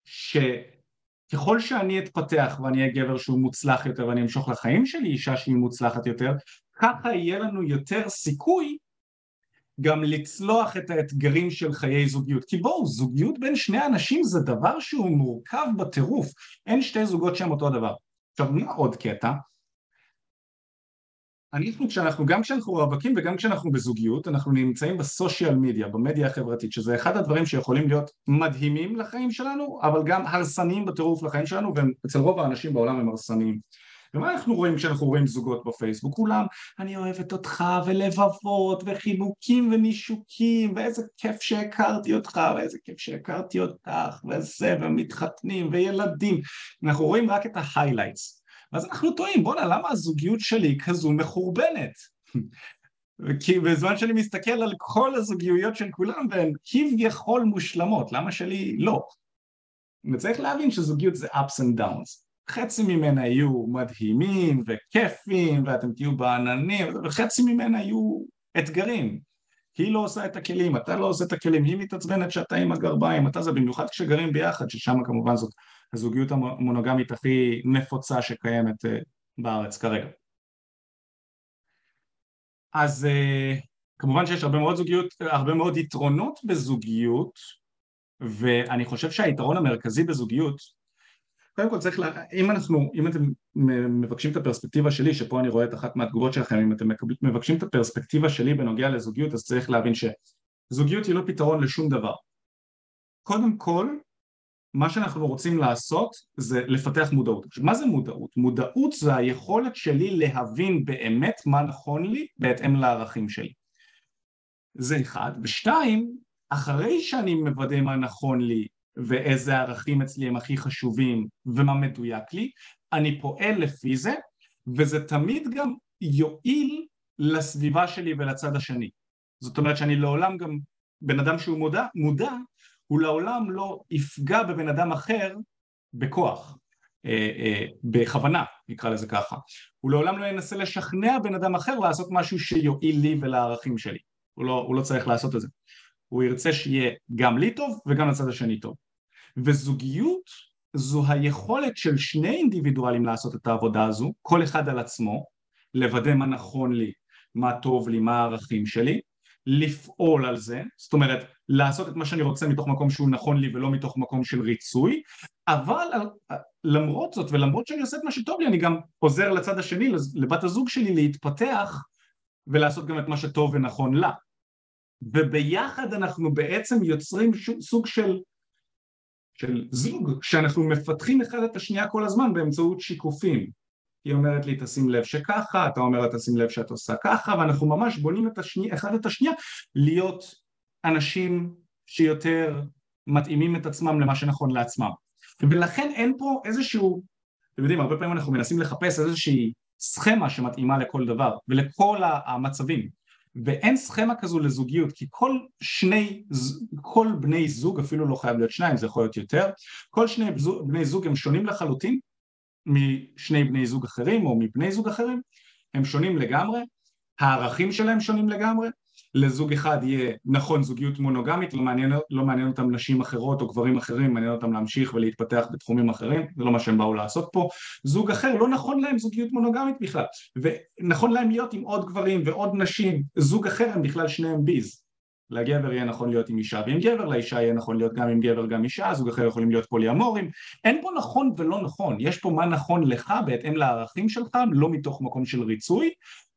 שככל שאני אתפתח ואני אהיה גבר שהוא מוצלח יותר ואני אמשוך לחיים שלי אישה שהיא מוצלחת יותר, ככה יהיה לנו יותר סיכוי גם לצלוח את האתגרים של חיי זוגיות. כי בואו, זוגיות בין שני אנשים זה דבר שהוא מורכב בטירוף. אין שתי זוגות שהם אותו דבר. עכשיו, מה עוד קטע? אנחנו כשאנחנו, גם כשאנחנו רווקים וגם כשאנחנו בזוגיות, אנחנו נמצאים בסושיאל מדיה, במדיה החברתית, שזה אחד הדברים שיכולים להיות מדהימים לחיים שלנו, אבל גם הרסניים בטירוף לחיים שלנו, ואצל רוב האנשים בעולם הם הרסניים. ומה אנחנו רואים כשאנחנו רואים זוגות בפייסבוק? כולם, אני אוהבת אותך, ולבבות, וחיבוקים ונישוקים, ואיזה כיף שהכרתי אותך, ואיזה כיף שהכרתי אותך, וזה, ומתחתנים, וילדים. אנחנו רואים רק את ההיילייטס. ואז אנחנו טועים, בואנה, למה הזוגיות שלי כזו מחורבנת? כי בזמן שאני מסתכל על כל הזוגיות של כולם והן כביכול מושלמות, למה שלי לא? וצריך להבין שזוגיות זה ups and downs. חצי ממנה יהיו מדהימים וכיפים ואתם תהיו בעננים וחצי ממנה יהיו אתגרים. היא לא עושה את הכלים, אתה לא עושה את הכלים, היא מתעצבנת שאתה עם הגרביים, אתה זה במיוחד כשגרים ביחד ששם כמובן זאת הזוגיות המונוגמית הכי נפוצה שקיימת אה, בארץ כרגע. אז אה, כמובן שיש הרבה מאוד זוגיות, הרבה מאוד יתרונות בזוגיות ואני חושב שהיתרון המרכזי בזוגיות קודם כל צריך, לה, אם אנחנו, אם אתם מבקשים את הפרספקטיבה שלי, שפה אני רואה את אחת מהתגובות שלכם, אם אתם מבקשים את הפרספקטיבה שלי בנוגע לזוגיות, אז צריך להבין שזוגיות היא לא פתרון לשום דבר. קודם כל, מה שאנחנו רוצים לעשות זה לפתח מודעות. מה זה מודעות? מודעות זה היכולת שלי להבין באמת מה נכון לי בהתאם לערכים שלי. זה אחד. ושתיים, אחרי שאני מוודא מה נכון לי ואיזה ערכים אצלי הם הכי חשובים ומה מדויק לי, אני פועל לפי זה וזה תמיד גם יועיל לסביבה שלי ולצד השני. זאת אומרת שאני לעולם גם, בן אדם שהוא מודע, מודע הוא לעולם לא יפגע בבן אדם אחר בכוח, אה, אה, בכוונה נקרא לזה ככה. הוא לעולם לא ינסה לשכנע בן אדם אחר לעשות משהו שיועיל לי ולערכים שלי. הוא לא, הוא לא צריך לעשות את זה. הוא ירצה שיהיה גם לי טוב וגם לצד השני טוב. וזוגיות זו היכולת של שני אינדיבידואלים לעשות את העבודה הזו, כל אחד על עצמו, לוודא מה נכון לי, מה טוב לי, מה הערכים שלי, לפעול על זה, זאת אומרת לעשות את מה שאני רוצה מתוך מקום שהוא נכון לי ולא מתוך מקום של ריצוי, אבל למרות זאת ולמרות שאני עושה את מה שטוב לי אני גם עוזר לצד השני, לבת הזוג שלי להתפתח ולעשות גם את מה שטוב ונכון לה. וביחד אנחנו בעצם יוצרים סוג של של זוג שאנחנו מפתחים אחד את השנייה כל הזמן באמצעות שיקופים. היא אומרת לי תשים לב שככה, אתה אומר לה תשים לב שאת עושה ככה ואנחנו ממש בונים את השני, אחד את השנייה להיות אנשים שיותר מתאימים את עצמם למה שנכון לעצמם. ולכן אין פה איזשהו, אתם יודעים הרבה פעמים אנחנו מנסים לחפש איזושהי סכמה שמתאימה לכל דבר ולכל המצבים ואין סכמה כזו לזוגיות כי כל שני, כל בני זוג אפילו לא חייב להיות שניים זה יכול להיות יותר. כל שני בני זוג הם שונים לחלוטין משני בני זוג אחרים או מבני זוג אחרים הם שונים לגמרי הערכים שלהם שונים לגמרי לזוג אחד יהיה נכון זוגיות מונוגמית, לא מעניין, לא מעניין אותם נשים אחרות או גברים אחרים, מעניין אותם להמשיך ולהתפתח בתחומים אחרים, זה לא מה שהם באו לעשות פה. זוג אחר לא נכון להם זוגיות מונוגמית בכלל, ונכון להם להיות עם עוד גברים ועוד נשים, זוג אחר הם בכלל שניהם ביז. לגבר יהיה נכון להיות עם אישה ועם גבר, לאישה יהיה נכון להיות גם עם גבר גם אישה, זוג אחר יכולים להיות פוליאמורים, אין פה נכון ולא נכון, יש פה מה נכון לך בהתאם לערכים שלך, לא מתוך מקום של ריצוי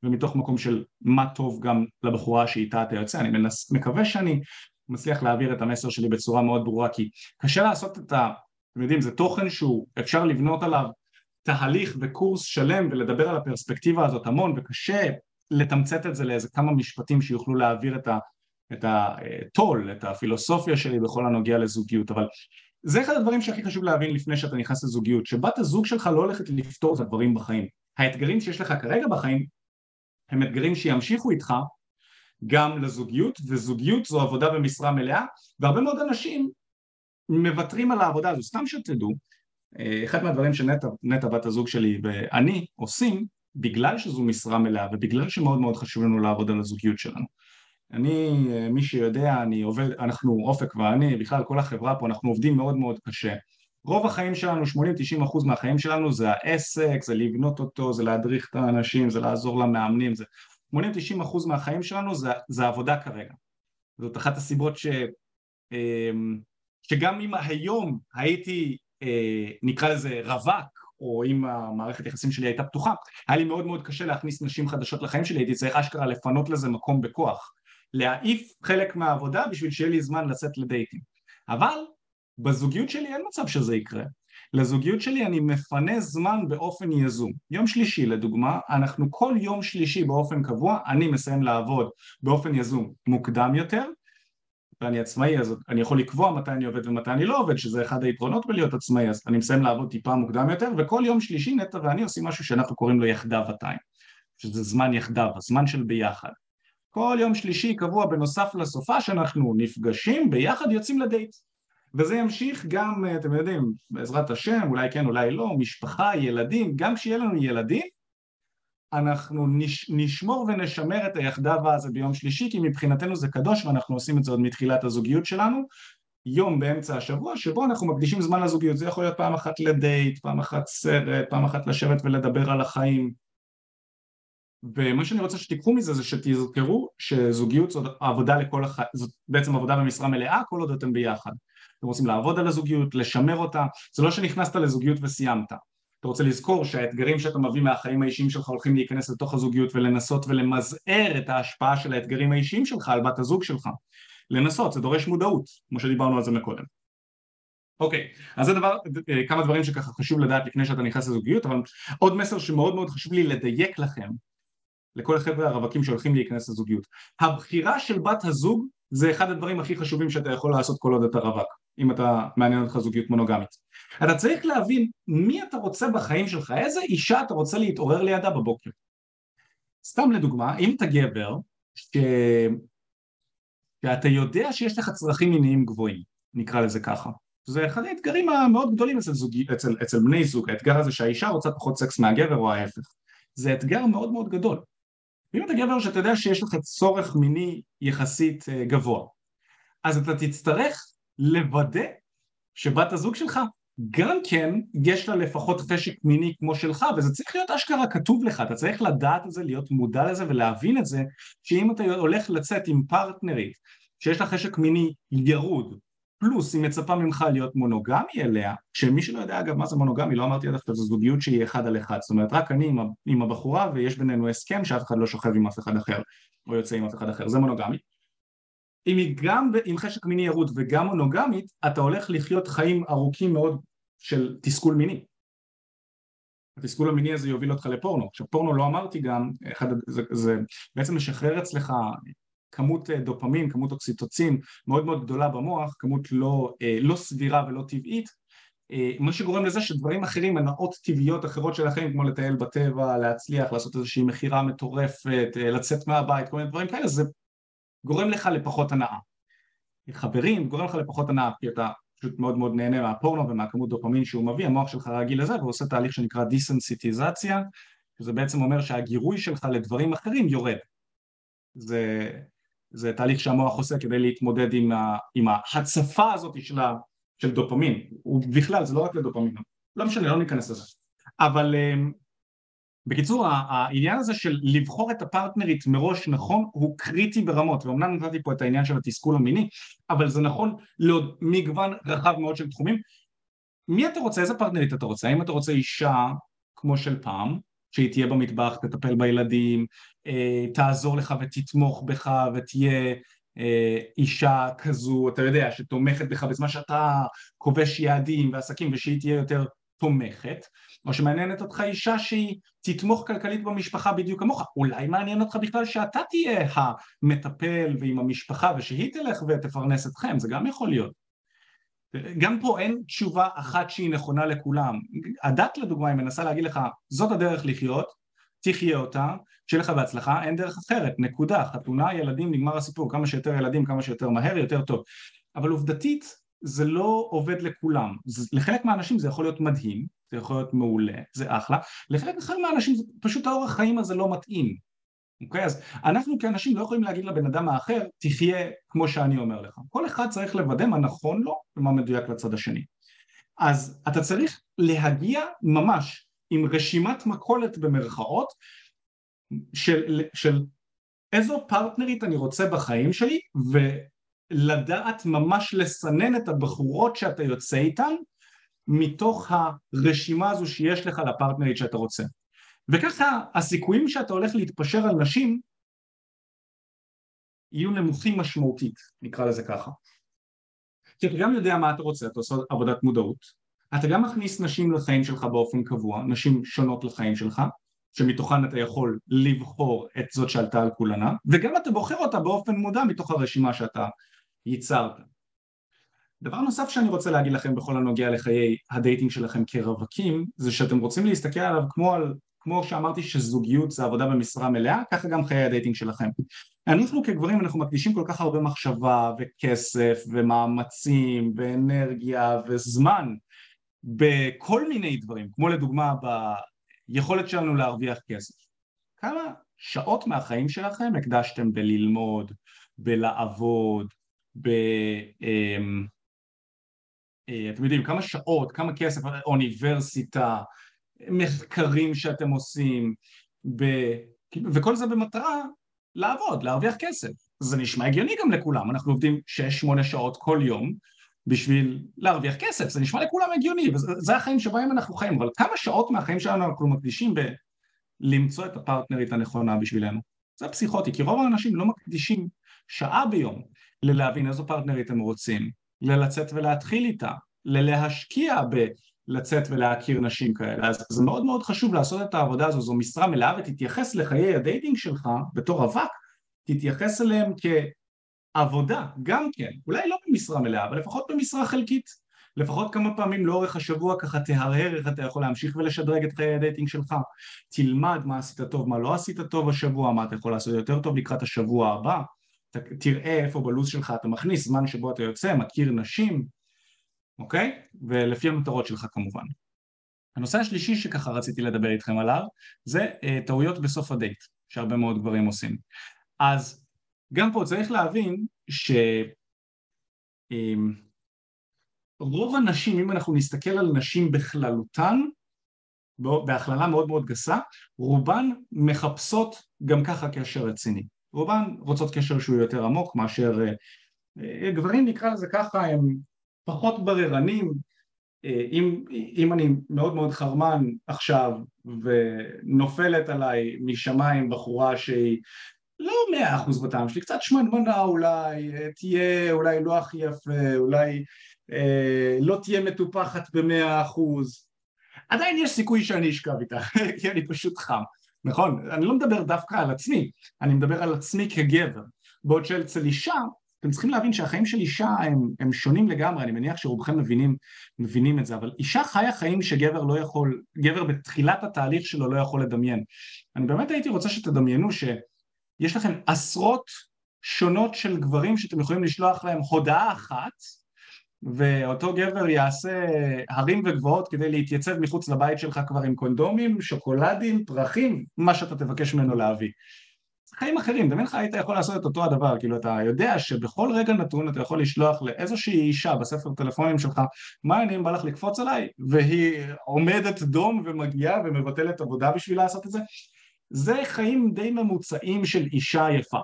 ומתוך מקום של מה טוב גם לבחורה שאיתה אתה יוצא, אני מנס, מקווה שאני מצליח להעביר את המסר שלי בצורה מאוד ברורה כי קשה לעשות את ה... אתם יודעים, זה תוכן שהוא אפשר לבנות עליו תהליך וקורס שלם ולדבר על הפרספקטיבה הזאת המון וקשה לתמצת את זה לאיזה כמה משפטים שיוכלו להעביר את ה... את הטול, את הפילוסופיה שלי בכל הנוגע לזוגיות, אבל זה אחד הדברים שהכי חשוב להבין לפני שאתה נכנס לזוגיות, שבת הזוג שלך לא הולכת לפתור את הדברים בחיים. האתגרים שיש לך כרגע בחיים הם אתגרים שימשיכו איתך גם לזוגיות, וזוגיות זו עבודה במשרה מלאה, והרבה מאוד אנשים מוותרים על העבודה הזו. סתם שתדעו, אה, אחד מהדברים שנטע בת הזוג שלי ואני עושים, בגלל שזו משרה מלאה ובגלל שמאוד מאוד חשוב לנו לעבוד על הזוגיות שלנו. אני, אה, מי שיודע, אני עובד, אנחנו, אופק ואני, בכלל כל החברה פה, אנחנו עובדים מאוד מאוד קשה. רוב החיים שלנו, 80-90 אחוז מהחיים שלנו זה העסק, זה לבנות אותו, זה להדריך את האנשים, זה לעזור למאמנים, זה 80-90 אחוז מהחיים שלנו זה, זה עבודה כרגע. זאת אחת הסיבות ש, אמ, שגם אם היום הייתי אה, נקרא לזה רווק או אם המערכת יחסים שלי הייתה פתוחה היה לי מאוד מאוד קשה להכניס נשים חדשות לחיים שלי הייתי צריך אשכרה לפנות לזה מקום בכוח להעיף חלק מהעבודה בשביל שיהיה לי זמן לצאת לדייטים אבל בזוגיות שלי אין מצב שזה יקרה לזוגיות שלי אני מפנה זמן באופן יזום. יום שלישי לדוגמה, אנחנו כל יום שלישי באופן קבוע, אני מסיים לעבוד באופן יזום מוקדם יותר, ואני עצמאי אז אני יכול לקבוע מתי אני עובד ומתי אני לא עובד, שזה אחד היתרונות בלהיות עצמאי, אז אני מסיים לעבוד טיפה מוקדם יותר, וכל יום שלישי נטע ואני עושים משהו שאנחנו קוראים לו יחדיו הטיים, שזה זמן יחדיו, הזמן של ביחד. כל יום שלישי קבוע בנוסף לסופה שאנחנו נפגשים ביחד יוצאים לדייט. וזה ימשיך גם, אתם יודעים, בעזרת השם, אולי כן, אולי לא, משפחה, ילדים, גם כשיהיה לנו ילדים, אנחנו נש, נשמור ונשמר את היחדיו הזה ביום שלישי, כי מבחינתנו זה קדוש ואנחנו עושים את זה עוד מתחילת הזוגיות שלנו, יום באמצע השבוע שבו אנחנו מקדישים זמן לזוגיות, זה יכול להיות פעם אחת לדייט, פעם אחת סרט, פעם אחת לשבת ולדבר על החיים, ומה שאני רוצה שתיקחו מזה זה שתזכרו שזוגיות זאת עבודה לכל החיים, זאת בעצם עבודה במשרה מלאה כל עוד אתם ביחד אתם רוצים לעבוד על הזוגיות, לשמר אותה, זה לא שנכנסת לזוגיות וסיימת. אתה רוצה לזכור שהאתגרים שאתה מביא מהחיים האישיים שלך הולכים להיכנס לתוך הזוגיות ולנסות ולמזער את ההשפעה של האתגרים האישיים שלך על בת הזוג שלך. לנסות, זה דורש מודעות, כמו שדיברנו על זה מקודם. אוקיי, אז זה דבר, כמה דברים שככה חשוב לדעת לפני שאתה נכנס לזוגיות, אבל עוד מסר שמאוד מאוד חשוב לי לדייק לכם, לכל החבר'ה הרווקים שהולכים להיכנס לזוגיות. הבחירה של בת הזוג זה אחד הדברים הכי חשובים שאתה יכול לעשות כל עוד אתה רווק. אם אתה מעניין אותך זוגיות מונוגמית. אתה צריך להבין מי אתה רוצה בחיים שלך, איזה אישה אתה רוצה להתעורר לידה בבוקר. סתם לדוגמה, אם אתה גבר, ש... שאתה יודע שיש לך צרכים מיניים גבוהים, נקרא לזה ככה. זה אחד האתגרים המאוד גדולים אצל, זוג... אצל, אצל בני זוג, האתגר הזה שהאישה רוצה פחות סקס מהגבר או ההפך. זה אתגר מאוד מאוד גדול. ואם אתה גבר שאתה יודע שיש לך צורך מיני יחסית אה, גבוה, אז אתה תצטרך לוודא שבת הזוג שלך גם כן יש לה לפחות חשק מיני כמו שלך וזה צריך להיות אשכרה כתוב לך, אתה צריך לדעת את זה, להיות מודע לזה ולהבין את זה שאם אתה הולך לצאת עם פרטנרית שיש לה חשק מיני ירוד פלוס היא מצפה ממך להיות מונוגמי אליה, שמי שלא יודע אגב מה זה מונוגמי, לא אמרתי עד עכשיו, זו זוגיות שהיא אחד על אחד, זאת אומרת רק אני עם, הבחורה ויש בינינו הסכם שאף אחד לא שוכב עם אף אחד אחר או יוצא עם אף אחד אחר, זה מונוגמי אם היא גם עם חשק מיני ירוד וגם מונוגמית, אתה הולך לחיות חיים ארוכים מאוד של תסכול מיני. התסכול המיני הזה יוביל אותך לפורנו. עכשיו פורנו לא אמרתי גם, אחד, זה, זה בעצם משחרר אצלך כמות אה, דופמין, כמות אוקסיטוצין מאוד מאוד גדולה במוח, כמות לא, אה, לא סבירה ולא טבעית, אה, מה שגורם לזה שדברים אחרים, הנאות טבעיות אחרות של החיים, כמו לטייל בטבע, להצליח, לעשות איזושהי מכירה מטורפת, לצאת מהבית, כל מיני דברים כאלה, זה גורם לך לפחות הנאה. חברים, גורם לך לפחות הנאה, כי אתה פשוט מאוד מאוד נהנה מהפורנו ומהכמות דופמין שהוא מביא, המוח שלך רגיל לזה והוא עושה תהליך שנקרא דיסנסיטיזציה, שזה בעצם אומר שהגירוי שלך לדברים אחרים יורד. זה, זה תהליך שהמוח עושה כדי להתמודד עם, ה, עם ההצפה הזאת של, ה, של דופמין, ובכלל זה לא רק לדופמין, לא משנה, לא ניכנס לזה. אבל אמ, בקיצור העניין הזה של לבחור את הפרטנרית מראש נכון הוא קריטי ברמות. ואומנם נתתי פה את העניין של התסכול המיני אבל זה נכון לעוד מגוון רחב מאוד של תחומים. מי אתה רוצה, איזה פרטנרית אתה רוצה, האם אתה רוצה אישה כמו של פעם שהיא תהיה במטבח, תטפל בילדים, תעזור לך ותתמוך בך ותהיה אה, אישה כזו, אתה יודע, שתומכת בך בזמן שאתה כובש יעדים ועסקים ושהיא תהיה יותר תומכת או שמעניינת אותך אישה שהיא תתמוך כלכלית במשפחה בדיוק כמוך, אולי מעניין אותך בכלל שאתה תהיה המטפל ועם המשפחה ושהיא תלך ותפרנס אתכם, זה גם יכול להיות. גם פה אין תשובה אחת שהיא נכונה לכולם. הדת לדוגמה היא מנסה להגיד לך זאת הדרך לחיות, תחיה אותה, שיהיה לך בהצלחה, אין דרך אחרת, נקודה, חתונה, ילדים, נגמר הסיפור, כמה שיותר ילדים, כמה שיותר מהר, יותר טוב. אבל עובדתית זה לא עובד לכולם, לחלק מהאנשים זה יכול להיות מדהים, זה יכול להיות מעולה, זה אחלה, לחלק אחר מהאנשים זה פשוט האורח חיים הזה לא מתאים, אוקיי? אז אנחנו כאנשים לא יכולים להגיד לבן אדם האחר, תחיה כמו שאני אומר לך. כל אחד צריך לוודא מה נכון לו ומה מדויק לצד השני. אז אתה צריך להגיע ממש עם רשימת מכולת במרכאות של, של איזו פרטנרית אני רוצה בחיים שלי ולדעת ממש לסנן את הבחורות שאתה יוצא איתן מתוך הרשימה הזו שיש לך לפרטנרית שאתה רוצה. וככה הסיכויים שאתה הולך להתפשר על נשים יהיו נמוכים משמעותית, נקרא לזה ככה. כי אתה גם יודע מה אתה רוצה, אתה עושה עבודת מודעות, אתה גם מכניס נשים לחיים שלך באופן קבוע, נשים שונות לחיים שלך, שמתוכן אתה יכול לבחור את זאת שעלתה על כולנה, וגם אתה בוחר אותה באופן מודע מתוך הרשימה שאתה ייצרת. דבר נוסף שאני רוצה להגיד לכם בכל הנוגע לחיי ה dating שלכם כרווקים, זה שאתם רוצים להסתכל עליו כמו על כמו שאמרתי שזוגיות זה עבודה במשרה מלאה, ככה גם חיי ה dating שלכם. אנחנו כגברים אנחנו מקדישים כל כך הרבה מחשבה וכסף ומאמצים ואנרגיה וזמן בכל מיני דברים, כמו לדוגמה ביכולת שלנו להרוויח כסף. כמה שעות מהחיים שלכם הקדשתם בללמוד, בלעבוד, ב... אמ, אה, אתם יודעים, כמה שעות, כמה כסף, אוניברסיטה, מחקרים שאתם עושים, ב... וכל זה במטרה לעבוד, להרוויח כסף. זה נשמע הגיוני גם לכולם, אנחנו עובדים 6-8 שעות כל יום בשביל להרוויח כסף, זה נשמע לכולם הגיוני, וזה החיים שבהם אנחנו חיים, אבל כמה שעות מהחיים שלנו אנחנו מקדישים בלמצוא את הפרטנרית הנכונה בשבילנו? זה פסיכוטי, כי רוב האנשים לא מקדישים שעה ביום ללהבין איזו פרטנרית הם רוצים, ללצאת ולהתחיל איתה, ללהשקיע ב... לצאת ולהכיר נשים כאלה. אז זה מאוד מאוד חשוב לעשות את העבודה הזו, זו משרה מלאה ותתייחס לחיי ה dating שלך בתור רווק, תתייחס אליהם כעבודה, גם כן, אולי לא במשרה מלאה, אבל לפחות במשרה חלקית. לפחות כמה פעמים לאורך השבוע ככה תהרהר איך אתה יכול להמשיך ולשדרג את חיי ה dating שלך, תלמד מה עשית טוב, מה לא עשית טוב השבוע, מה אתה יכול לעשות יותר טוב לקראת השבוע הבא, תראה איפה בלו"ז שלך אתה מכניס זמן שבו אתה יוצא, מכיר נשים, אוקיי? ולפי המטרות שלך כמובן. הנושא השלישי שככה רציתי לדבר איתכם עליו זה אה, טעויות בסוף הדייט שהרבה מאוד גברים עושים. אז גם פה צריך להבין שרוב אמ, הנשים, אם אנחנו נסתכל על נשים בכללותן, בהכללה מאוד מאוד גסה, רובן מחפשות גם ככה קשר רציני. רובן רוצות קשר שהוא יותר עמוק מאשר אה, אה, גברים נקרא לזה ככה הם פחות בררנים, אה, אם, אם אני מאוד מאוד חרמן עכשיו ונופלת עליי משמיים בחורה שהיא לא מאה אחוז בטעם שלי, קצת שמנמנה אולי, אה, תהיה אולי לא הכי יפה, אולי אה, לא תהיה מטופחת במאה אחוז, עדיין יש סיכוי שאני אשכב איתה, (laughs) כי אני פשוט חם, נכון? אני לא מדבר דווקא על עצמי, אני מדבר על עצמי כגבר, בעוד שאצל אישה אתם צריכים להבין שהחיים של אישה הם, הם שונים לגמרי, אני מניח שרובכם מבינים, מבינים את זה, אבל אישה חיה חיים שגבר לא יכול, גבר בתחילת התהליך שלו לא יכול לדמיין. אני באמת הייתי רוצה שתדמיינו שיש לכם עשרות שונות של גברים שאתם יכולים לשלוח להם הודעה אחת, ואותו גבר יעשה הרים וגבוהות כדי להתייצב מחוץ לבית שלך כבר עם קונדומים, שוקולדים, פרחים, מה שאתה תבקש ממנו להביא. חיים אחרים, דמיין לך היית יכול לעשות את אותו הדבר, כאילו אתה יודע שבכל רגע נתון אתה יכול לשלוח לאיזושהי אישה בספר טלפונים שלך מה אני בא לך לקפוץ עליי? והיא עומדת דום ומגיעה ומבטלת עבודה בשביל לעשות את זה זה חיים די ממוצעים של אישה יפה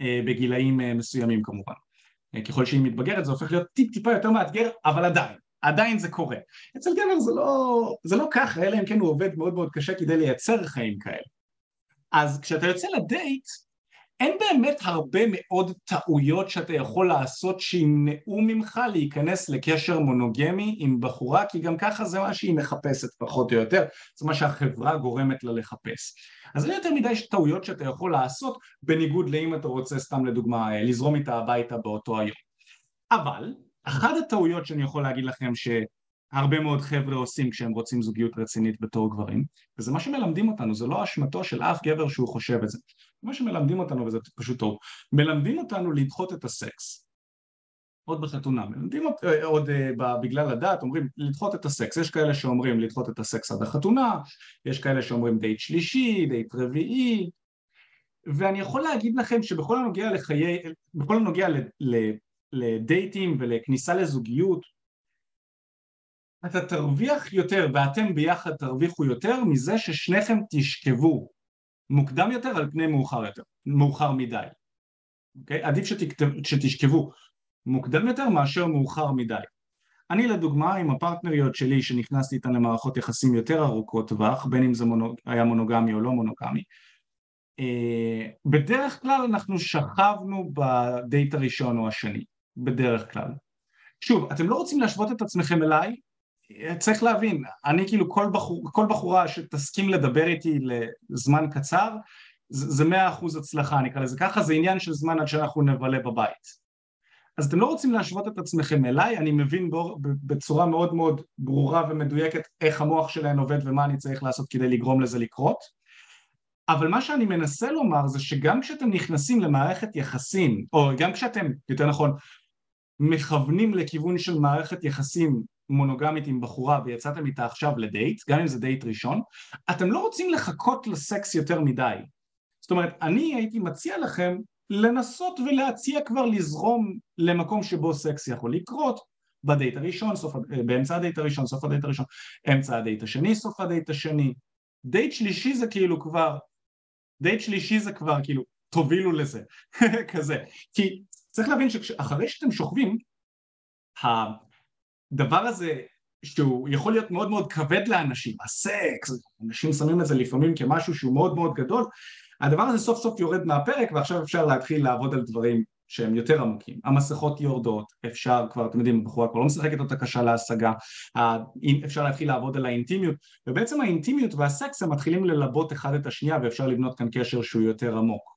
אה, בגילאים אה, מסוימים כמובן. אה, ככל שהיא מתבגרת זה הופך להיות טיפ טיפה יותר מאתגר אבל עדיין עדיין זה קורה. אצל גבר זה לא, זה לא ככה אלא אם כן הוא עובד מאוד מאוד קשה כדי לייצר חיים כאלה. אז כשאתה יוצא לדייט אין באמת הרבה מאוד טעויות שאתה יכול לעשות שימנעו ממך להיכנס לקשר מונוגמי עם בחורה כי גם ככה זה מה שהיא מחפשת פחות או יותר. זה מה שהחברה גורמת לה לחפש. אז אין יותר מדי טעויות שאתה יכול לעשות בניגוד לאם אתה רוצה סתם לדוגמה לזרום איתה הביתה באותו היום. אבל אחת הטעויות שאני יכול להגיד לכם שהרבה מאוד חבר'ה עושים כשהם רוצים זוגיות רצינית בתור גברים וזה מה שמלמדים אותנו, זה לא אשמתו של אף גבר שהוא חושב את זה. מה שמלמדים אותנו וזה פשוט טוב מלמדים אותנו לדחות את הסקס. עוד בחתונה, מלמדים אה, עוד אה, בגלל הדת, אומרים לדחות את הסקס, יש כאלה שאומרים לדחות את הסקס עד החתונה, יש כאלה שאומרים דייט שלישי, דייט רביעי, ואני יכול להגיד לכם שבכל הנוגע לחיי, בכל הנוגע לדייטים ולכניסה לזוגיות, אתה תרוויח יותר ואתם ביחד תרוויחו יותר מזה ששניכם תשכבו מוקדם יותר על פני מאוחר יותר, מאוחר מדי. Okay? אוקיי? עדיף שתכתב, שתשכבו מוקדם יותר מאשר מאוחר מדי. אני לדוגמה עם הפרטנריות שלי שנכנסתי איתן למערכות יחסים יותר ארוכות טווח, בין אם זה מונוג... היה מונוגמי או לא מונוגמי, אה, בדרך כלל אנחנו שכבנו בדייט הראשון או השני, בדרך כלל. שוב, אתם לא רוצים להשוות את עצמכם אליי, צריך להבין, אני כאילו כל, בחור, כל בחורה שתסכים לדבר איתי לזמן קצר, זה מאה אחוז הצלחה נקרא לזה ככה, זה עניין של זמן עד שאנחנו נבלה בבית. אז אתם לא רוצים להשוות את עצמכם אליי, אני מבין בצורה מאוד מאוד ברורה ומדויקת איך המוח שלהם עובד ומה אני צריך לעשות כדי לגרום לזה לקרות, אבל מה שאני מנסה לומר זה שגם כשאתם נכנסים למערכת יחסים, או גם כשאתם, יותר נכון, מכוונים לכיוון של מערכת יחסים מונוגמית עם בחורה ויצאתם איתה עכשיו לדייט, גם אם זה דייט ראשון, אתם לא רוצים לחכות לסקס יותר מדי. זאת אומרת, אני הייתי מציע לכם לנסות ולהציע כבר לזרום למקום שבו סקס יכול לקרות בדייט הראשון, סוף, באמצע הדייט הראשון, סוף הדייט הראשון, אמצע הדייט השני, סוף הדייט השני. דייט שלישי זה כאילו כבר, דייט שלישי זה כבר כאילו תובילו לזה, (laughs) כזה. כי צריך להבין שאחרי שאתם שוכבים, הדבר הזה שהוא יכול להיות מאוד מאוד כבד לאנשים, הסקס, אנשים שמים את זה לפעמים כמשהו שהוא מאוד מאוד גדול, הדבר הזה סוף סוף יורד מהפרק ועכשיו אפשר להתחיל לעבוד על דברים שהם יותר עמוקים, המסכות יורדות, אפשר כבר, אתם יודעים, בחורה כבר לא משחקת אותה קשה להשגה, אפשר להתחיל לעבוד על האינטימיות, ובעצם האינטימיות והסקס הם מתחילים ללבות אחד את השנייה ואפשר לבנות כאן קשר שהוא יותר עמוק.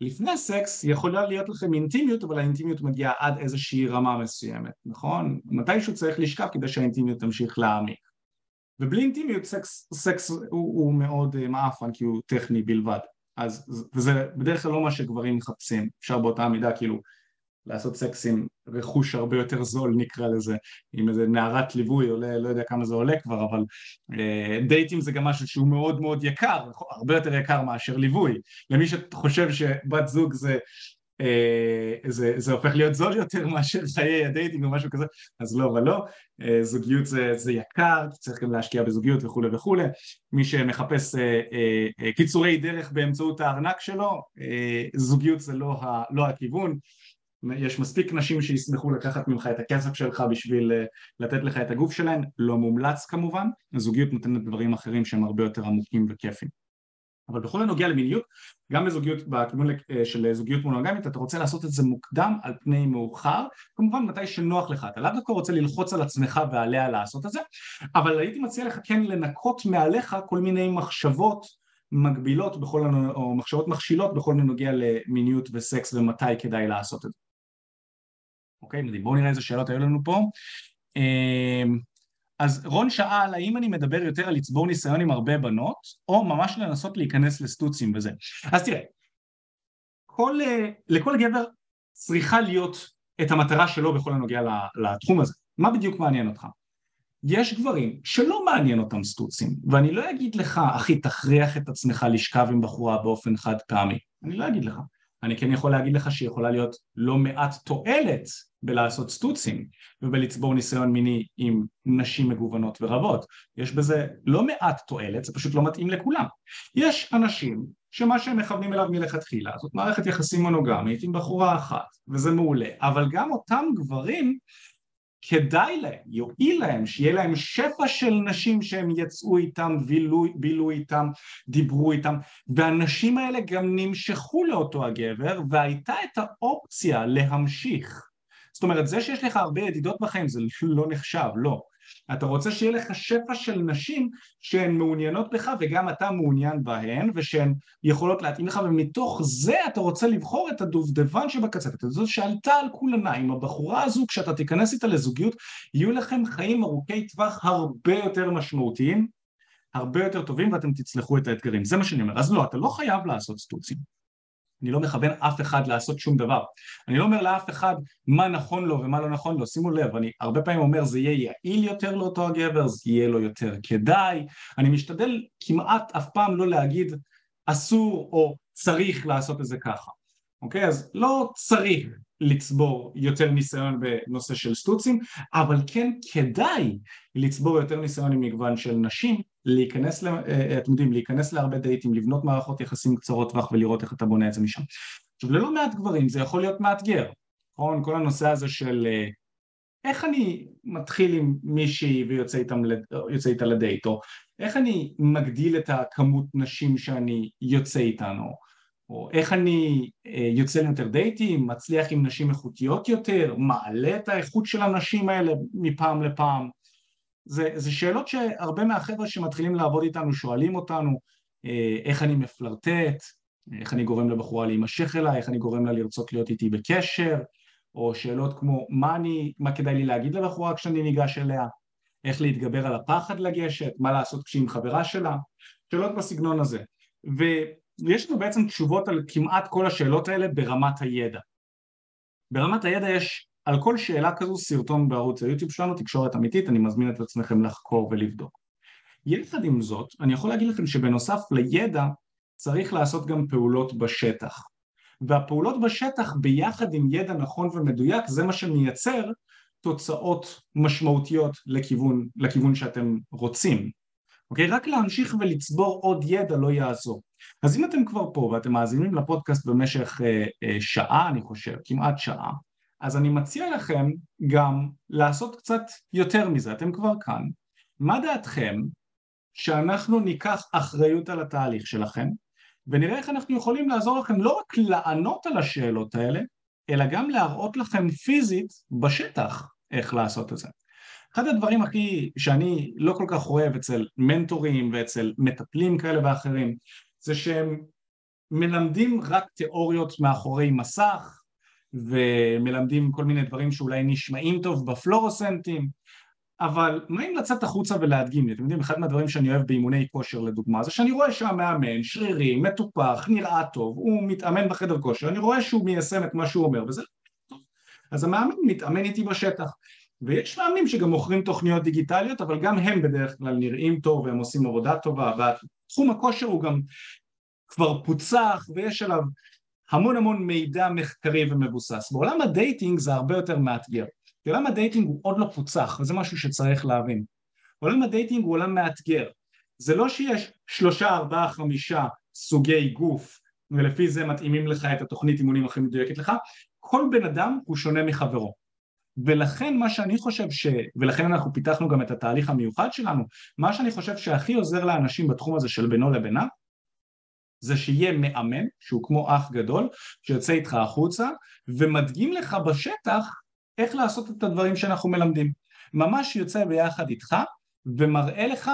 לפני סקס יכולה להיות לכם אינטימיות, אבל האינטימיות מגיעה עד איזושהי רמה מסוימת, נכון? מתישהו צריך לשכב כדי שהאינטימיות תמשיך להעמיק. ובלי אינטימיות סקס, סקס הוא, הוא מאוד אה, מעפן כי הוא טכני בלבד אז וזה בדרך כלל לא מה שגברים מחפשים אפשר באותה מידה כאילו לעשות סקס עם רכוש הרבה יותר זול נקרא לזה עם איזה נערת ליווי עולה לא יודע כמה זה עולה כבר אבל אה, דייטים זה גם משהו שהוא מאוד מאוד יקר הרבה יותר יקר מאשר ליווי. למי שחושב שבת זוג זה אה, זה, זה הופך להיות זול יותר מאשר חיי הדייטינג או משהו כזה, אז לא ולא, אה, זוגיות זה, זה יקר, צריך גם להשקיע בזוגיות וכולי וכולי, מי שמחפש אה, קיצורי דרך באמצעות הארנק שלו, זוגיות זה לא, לא הכיוון, יש מספיק נשים שישמחו לקחת ממך את הכסף שלך בשביל לתת לך את הגוף שלהן, לא מומלץ כמובן, זוגיות נותנת דברים אחרים שהם הרבה יותר עמוקים וכיפים. אבל בכל הנוגע למיניות, גם בזוגיות, בכיוון אה, של זוגיות מונוגמית, אתה רוצה לעשות את זה מוקדם על פני מאוחר, כמובן מתי שנוח לך, אתה לאו דווקא רוצה ללחוץ על עצמך ועליה לעשות את זה, אבל הייתי מציע לך כן לנקות מעליך כל מיני מחשבות מגבילות בכל, או מחשבות מכשילות בכל נוגע למיניות וסקס ומתי כדאי לעשות את זה. אוקיי, מדהים, בואו נראה איזה שאלות היו לנו פה. אמ, אז רון שאל האם אני מדבר יותר על לצבור ניסיון עם הרבה בנות או ממש לנסות להיכנס לסטוצים וזה אז תראה כל, אה, לכל גבר צריכה להיות את המטרה שלו בכל הנוגע לתחום הזה מה בדיוק מעניין אותך? יש גברים שלא מעניין אותם סטוצים ואני לא אגיד לך אחי תכריח את עצמך לשכב עם בחורה באופן חד פעמי אני לא אגיד לך אני כן יכול להגיד לך שיכולה להיות לא מעט תועלת בלעשות סטוצים ובלצבור ניסיון מיני עם נשים מגוונות ורבות. יש בזה לא מעט תועלת, זה פשוט לא מתאים לכולם. יש אנשים שמה שהם מכוונים אליו מלכתחילה זאת מערכת יחסים מונוגמית עם בחורה אחת וזה מעולה, אבל גם אותם גברים כדאי להם, יועיל להם, שיהיה להם שפע של נשים שהם יצאו איתם, בילו, בילו איתם, דיברו איתם, והנשים האלה גם נמשכו לאותו הגבר, והייתה את האופציה להמשיך. זאת אומרת, זה שיש לך הרבה ידידות בחיים זה לא נחשב, לא. אתה רוצה שיהיה לך שפע של נשים שהן מעוניינות בך וגם אתה מעוניין בהן ושהן יכולות להתאים לך ומתוך זה אתה רוצה לבחור את הדובדבן שבקצפת הזאת שעלתה על כולנה עם הבחורה הזו כשאתה תיכנס איתה לזוגיות יהיו לכם חיים ארוכי טווח הרבה יותר משמעותיים הרבה יותר טובים ואתם תצלחו את האתגרים. זה מה שאני אומר. אז לא אתה לא חייב לעשות סטוצים אני לא מכוון אף אחד לעשות שום דבר. אני לא אומר לאף אחד מה נכון לו ומה לא נכון לו, שימו לב, אני הרבה פעמים אומר זה יהיה יעיל יותר לאותו הגבר, זה יהיה לו יותר כדאי, אני משתדל כמעט אף פעם לא להגיד אסור או צריך לעשות את זה ככה, אוקיי? אז לא צריך לצבור יותר ניסיון בנושא של סטוצים, אבל כן כדאי לצבור יותר ניסיון עם מגוון של נשים, להיכנס, לה, אה, אתם יודעים, להיכנס להרבה דייטים, לבנות מערכות יחסים קצרות טווח ולראות איך אתה בונה את זה משם. עכשיו ללא מעט גברים זה יכול להיות מאתגר, נכון? כל הנושא הזה של אה, איך אני מתחיל עם מישהי ויוצא איתה לדייט, או איך אני מגדיל את הכמות נשים שאני יוצא איתן, או או איך אני אה, יוצא ליותר דייטים, מצליח עם נשים איכותיות יותר, מעלה את האיכות של הנשים האלה מפעם לפעם. זה, זה שאלות שהרבה מהחבר'ה שמתחילים לעבוד איתנו שואלים אותנו, אה, איך אני מפלרטט, איך אני גורם לבחורה להימשך אליי, איך אני גורם לה לרצות להיות איתי בקשר, או שאלות כמו מה, אני, מה כדאי לי להגיד לבחורה כשאני ניגש אליה, איך להתגבר על הפחד לגשת, מה לעשות כשהיא עם חברה שלה, שאלות בסגנון הזה. ו... ויש לנו בעצם תשובות על כמעט כל השאלות האלה ברמת הידע. ברמת הידע יש על כל שאלה כזו סרטון בערוץ היוטיוב שלנו, תקשורת אמיתית, אני מזמין את עצמכם לחקור ולבדוק. יחד עם זאת, אני יכול להגיד לכם שבנוסף לידע צריך לעשות גם פעולות בשטח. והפעולות בשטח ביחד עם ידע נכון ומדויק זה מה שמייצר תוצאות משמעותיות לכיוון, לכיוון שאתם רוצים. אוקיי? רק להמשיך ולצבור עוד ידע לא יעזור. אז אם אתם כבר פה ואתם מאזינים לפודקאסט במשך אה, אה, שעה אני חושב, כמעט שעה, אז אני מציע לכם גם לעשות קצת יותר מזה, אתם כבר כאן. מה דעתכם שאנחנו ניקח אחריות על התהליך שלכם ונראה איך אנחנו יכולים לעזור לכם לא רק לענות על השאלות האלה, אלא גם להראות לכם פיזית בשטח איך לעשות את זה. אחד הדברים הכי שאני לא כל כך אוהב אצל מנטורים ואצל מטפלים כאלה ואחרים זה שהם מלמדים רק תיאוריות מאחורי מסך ומלמדים כל מיני דברים שאולי נשמעים טוב בפלורוסנטים אבל מה אם לצאת החוצה ולהדגים לי? אתם יודעים, אחד מהדברים שאני אוהב באימוני כושר לדוגמה זה שאני רואה שהמאמן שרירי, מטופח, נראה טוב, הוא מתאמן בחדר כושר, אני רואה שהוא מיישם את מה שהוא אומר וזה טוב אז המאמן מתאמן איתי בשטח ויש מאמנים שגם מוכרים תוכניות דיגיטליות אבל גם הם בדרך כלל נראים טוב והם עושים עבודה טובה והתחום הכושר הוא גם כבר פוצח ויש עליו המון המון מידע מחקרי ומבוסס. בעולם הדייטינג זה הרבה יותר מאתגר. כי עולם הדייטינג הוא עוד לא פוצח וזה משהו שצריך להבין. עולם הדייטינג הוא עולם מאתגר. זה לא שיש שלושה, ארבעה, חמישה סוגי גוף ולפי זה מתאימים לך את התוכנית אימונים הכי מדויקת לך, כל בן אדם הוא שונה מחברו. ולכן מה שאני חושב ש... ולכן אנחנו פיתחנו גם את התהליך המיוחד שלנו, מה שאני חושב שהכי עוזר לאנשים בתחום הזה של בינו לבינה זה שיהיה מאמן שהוא כמו אח גדול שיוצא איתך החוצה ומדגים לך בשטח איך לעשות את הדברים שאנחנו מלמדים. ממש יוצא ביחד איתך ומראה לך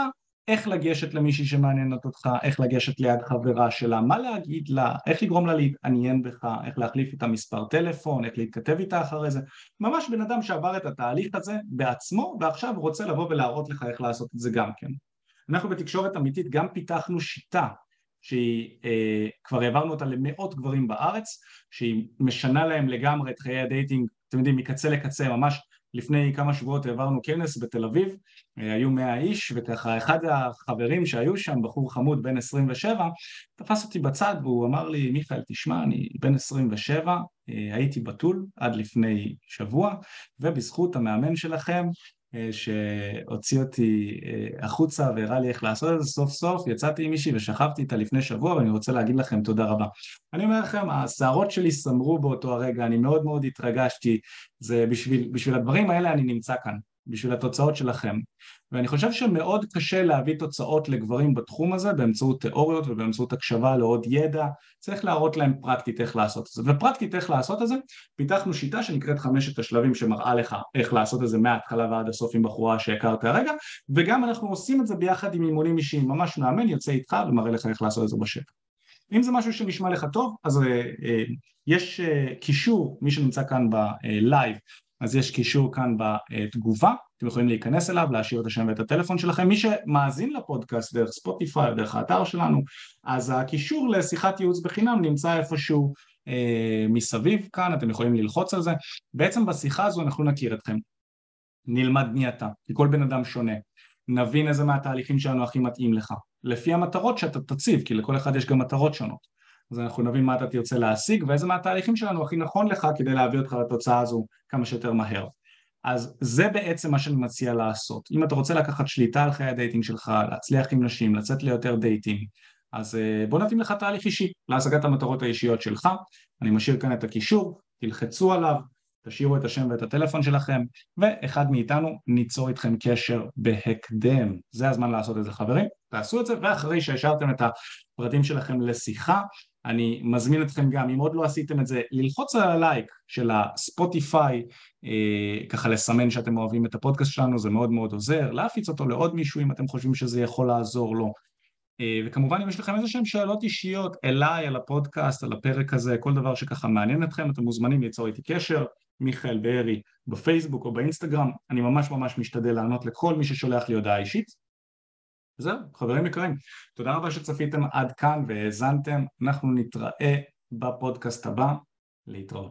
איך לגשת למישהי שמעניינת אותך, איך לגשת ליד חברה שלה, מה להגיד לה, איך לגרום לה להתעניין בך, איך להחליף איתה מספר טלפון, איך להתכתב איתה אחרי זה, ממש בן אדם שעבר את התהליך הזה בעצמו ועכשיו רוצה לבוא ולהראות לך איך לעשות את זה גם כן. אנחנו בתקשורת אמיתית גם פיתחנו שיטה שהיא אה, כבר העברנו אותה למאות גברים בארץ שהיא משנה להם לגמרי את חיי הדייטינג אתם יודעים מקצה לקצה ממש לפני כמה שבועות העברנו כנס בתל אביב, אה, היו מאה איש וככה אחד החברים שהיו שם, בחור חמוד בן 27, תפס אותי בצד והוא אמר לי מיכאל תשמע אני בן 27, אה, הייתי בתול עד לפני שבוע ובזכות המאמן שלכם שהוציא אותי אה, החוצה והראה לי איך לעשות את זה סוף סוף, יצאתי עם מישהי ושכבתי איתה לפני שבוע ואני רוצה להגיד לכם תודה רבה. אני אומר לכם, השערות שלי סמרו באותו הרגע, אני מאוד מאוד התרגשתי, זה בשביל, בשביל הדברים האלה אני נמצא כאן. בשביל התוצאות שלכם ואני חושב שמאוד קשה להביא תוצאות לגברים בתחום הזה באמצעות תיאוריות ובאמצעות הקשבה לעוד ידע. צריך להראות להם פרקטית איך לעשות את זה. ופרקטית איך לעשות את זה פיתחנו שיטה שנקראת חמשת השלבים שמראה לך איך לעשות את זה מההתחלה ועד הסוף עם בחורה שהכרת הרגע וגם אנחנו עושים את זה ביחד עם אימונים אישיים. ממש מאמן יוצא איתך ומראה לך איך לעשות את זה בשטח. אם זה משהו שנשמע לך טוב אז אה, אה, יש אה, קישור מי שנמצא כאן בלייב אז יש קישור כאן בתגובה, אתם יכולים להיכנס אליו, להשאיר את השם ואת הטלפון שלכם. מי שמאזין לפודקאסט דרך ספוטיפיי, דרך האתר שלנו, אז הקישור לשיחת ייעוץ בחינם נמצא איפשהו אה, מסביב כאן, אתם יכולים ללחוץ על זה. בעצם בשיחה הזו אנחנו נכיר אתכם, נלמד מי אתה, כי כל בן אדם שונה, נבין איזה מהתהליכים שלנו הכי מתאים לך, לפי המטרות שאתה תציב, כי לכל אחד יש גם מטרות שונות. אז אנחנו נבין מה אתה תרצה להשיג ואיזה מהתהליכים שלנו הכי נכון לך כדי להביא אותך לתוצאה הזו כמה שיותר מהר. אז זה בעצם מה שאני מציע לעשות. אם אתה רוצה לקחת שליטה על חיי הדייטינג שלך, להצליח עם נשים, לצאת ליותר דייטינג, אז אה, בוא נתאים לך תהליך אישי להשגת המטרות האישיות שלך. אני משאיר כאן את הקישור, תלחצו עליו, תשאירו את השם ואת הטלפון שלכם, ואחד מאיתנו ניצור איתכם קשר בהקדם. זה הזמן לעשות את זה חברים, תעשו את זה, ואחרי שהשארתם את הפרטים שלכם לשיחה, אני מזמין אתכם גם, אם עוד לא עשיתם את זה, ללחוץ על הלייק של הספוטיפיי, אה, ככה לסמן שאתם אוהבים את הפודקאסט שלנו, זה מאוד מאוד עוזר, להפיץ אותו לעוד מישהו אם אתם חושבים שזה יכול לעזור לו. אה, וכמובן אם יש לכם איזה שהם שאלות אישיות אליי, על הפודקאסט, על הפרק הזה, כל דבר שככה מעניין אתכם, אתם מוזמנים ליצור איתי קשר, מיכאל בארי בפייסבוק או באינסטגרם, אני ממש ממש משתדל לענות לכל מי ששולח לי הודעה אישית. זהו, חברים יקרים, תודה רבה שצפיתם עד כאן והאזנתם, אנחנו נתראה בפודקאסט הבא, להתראות.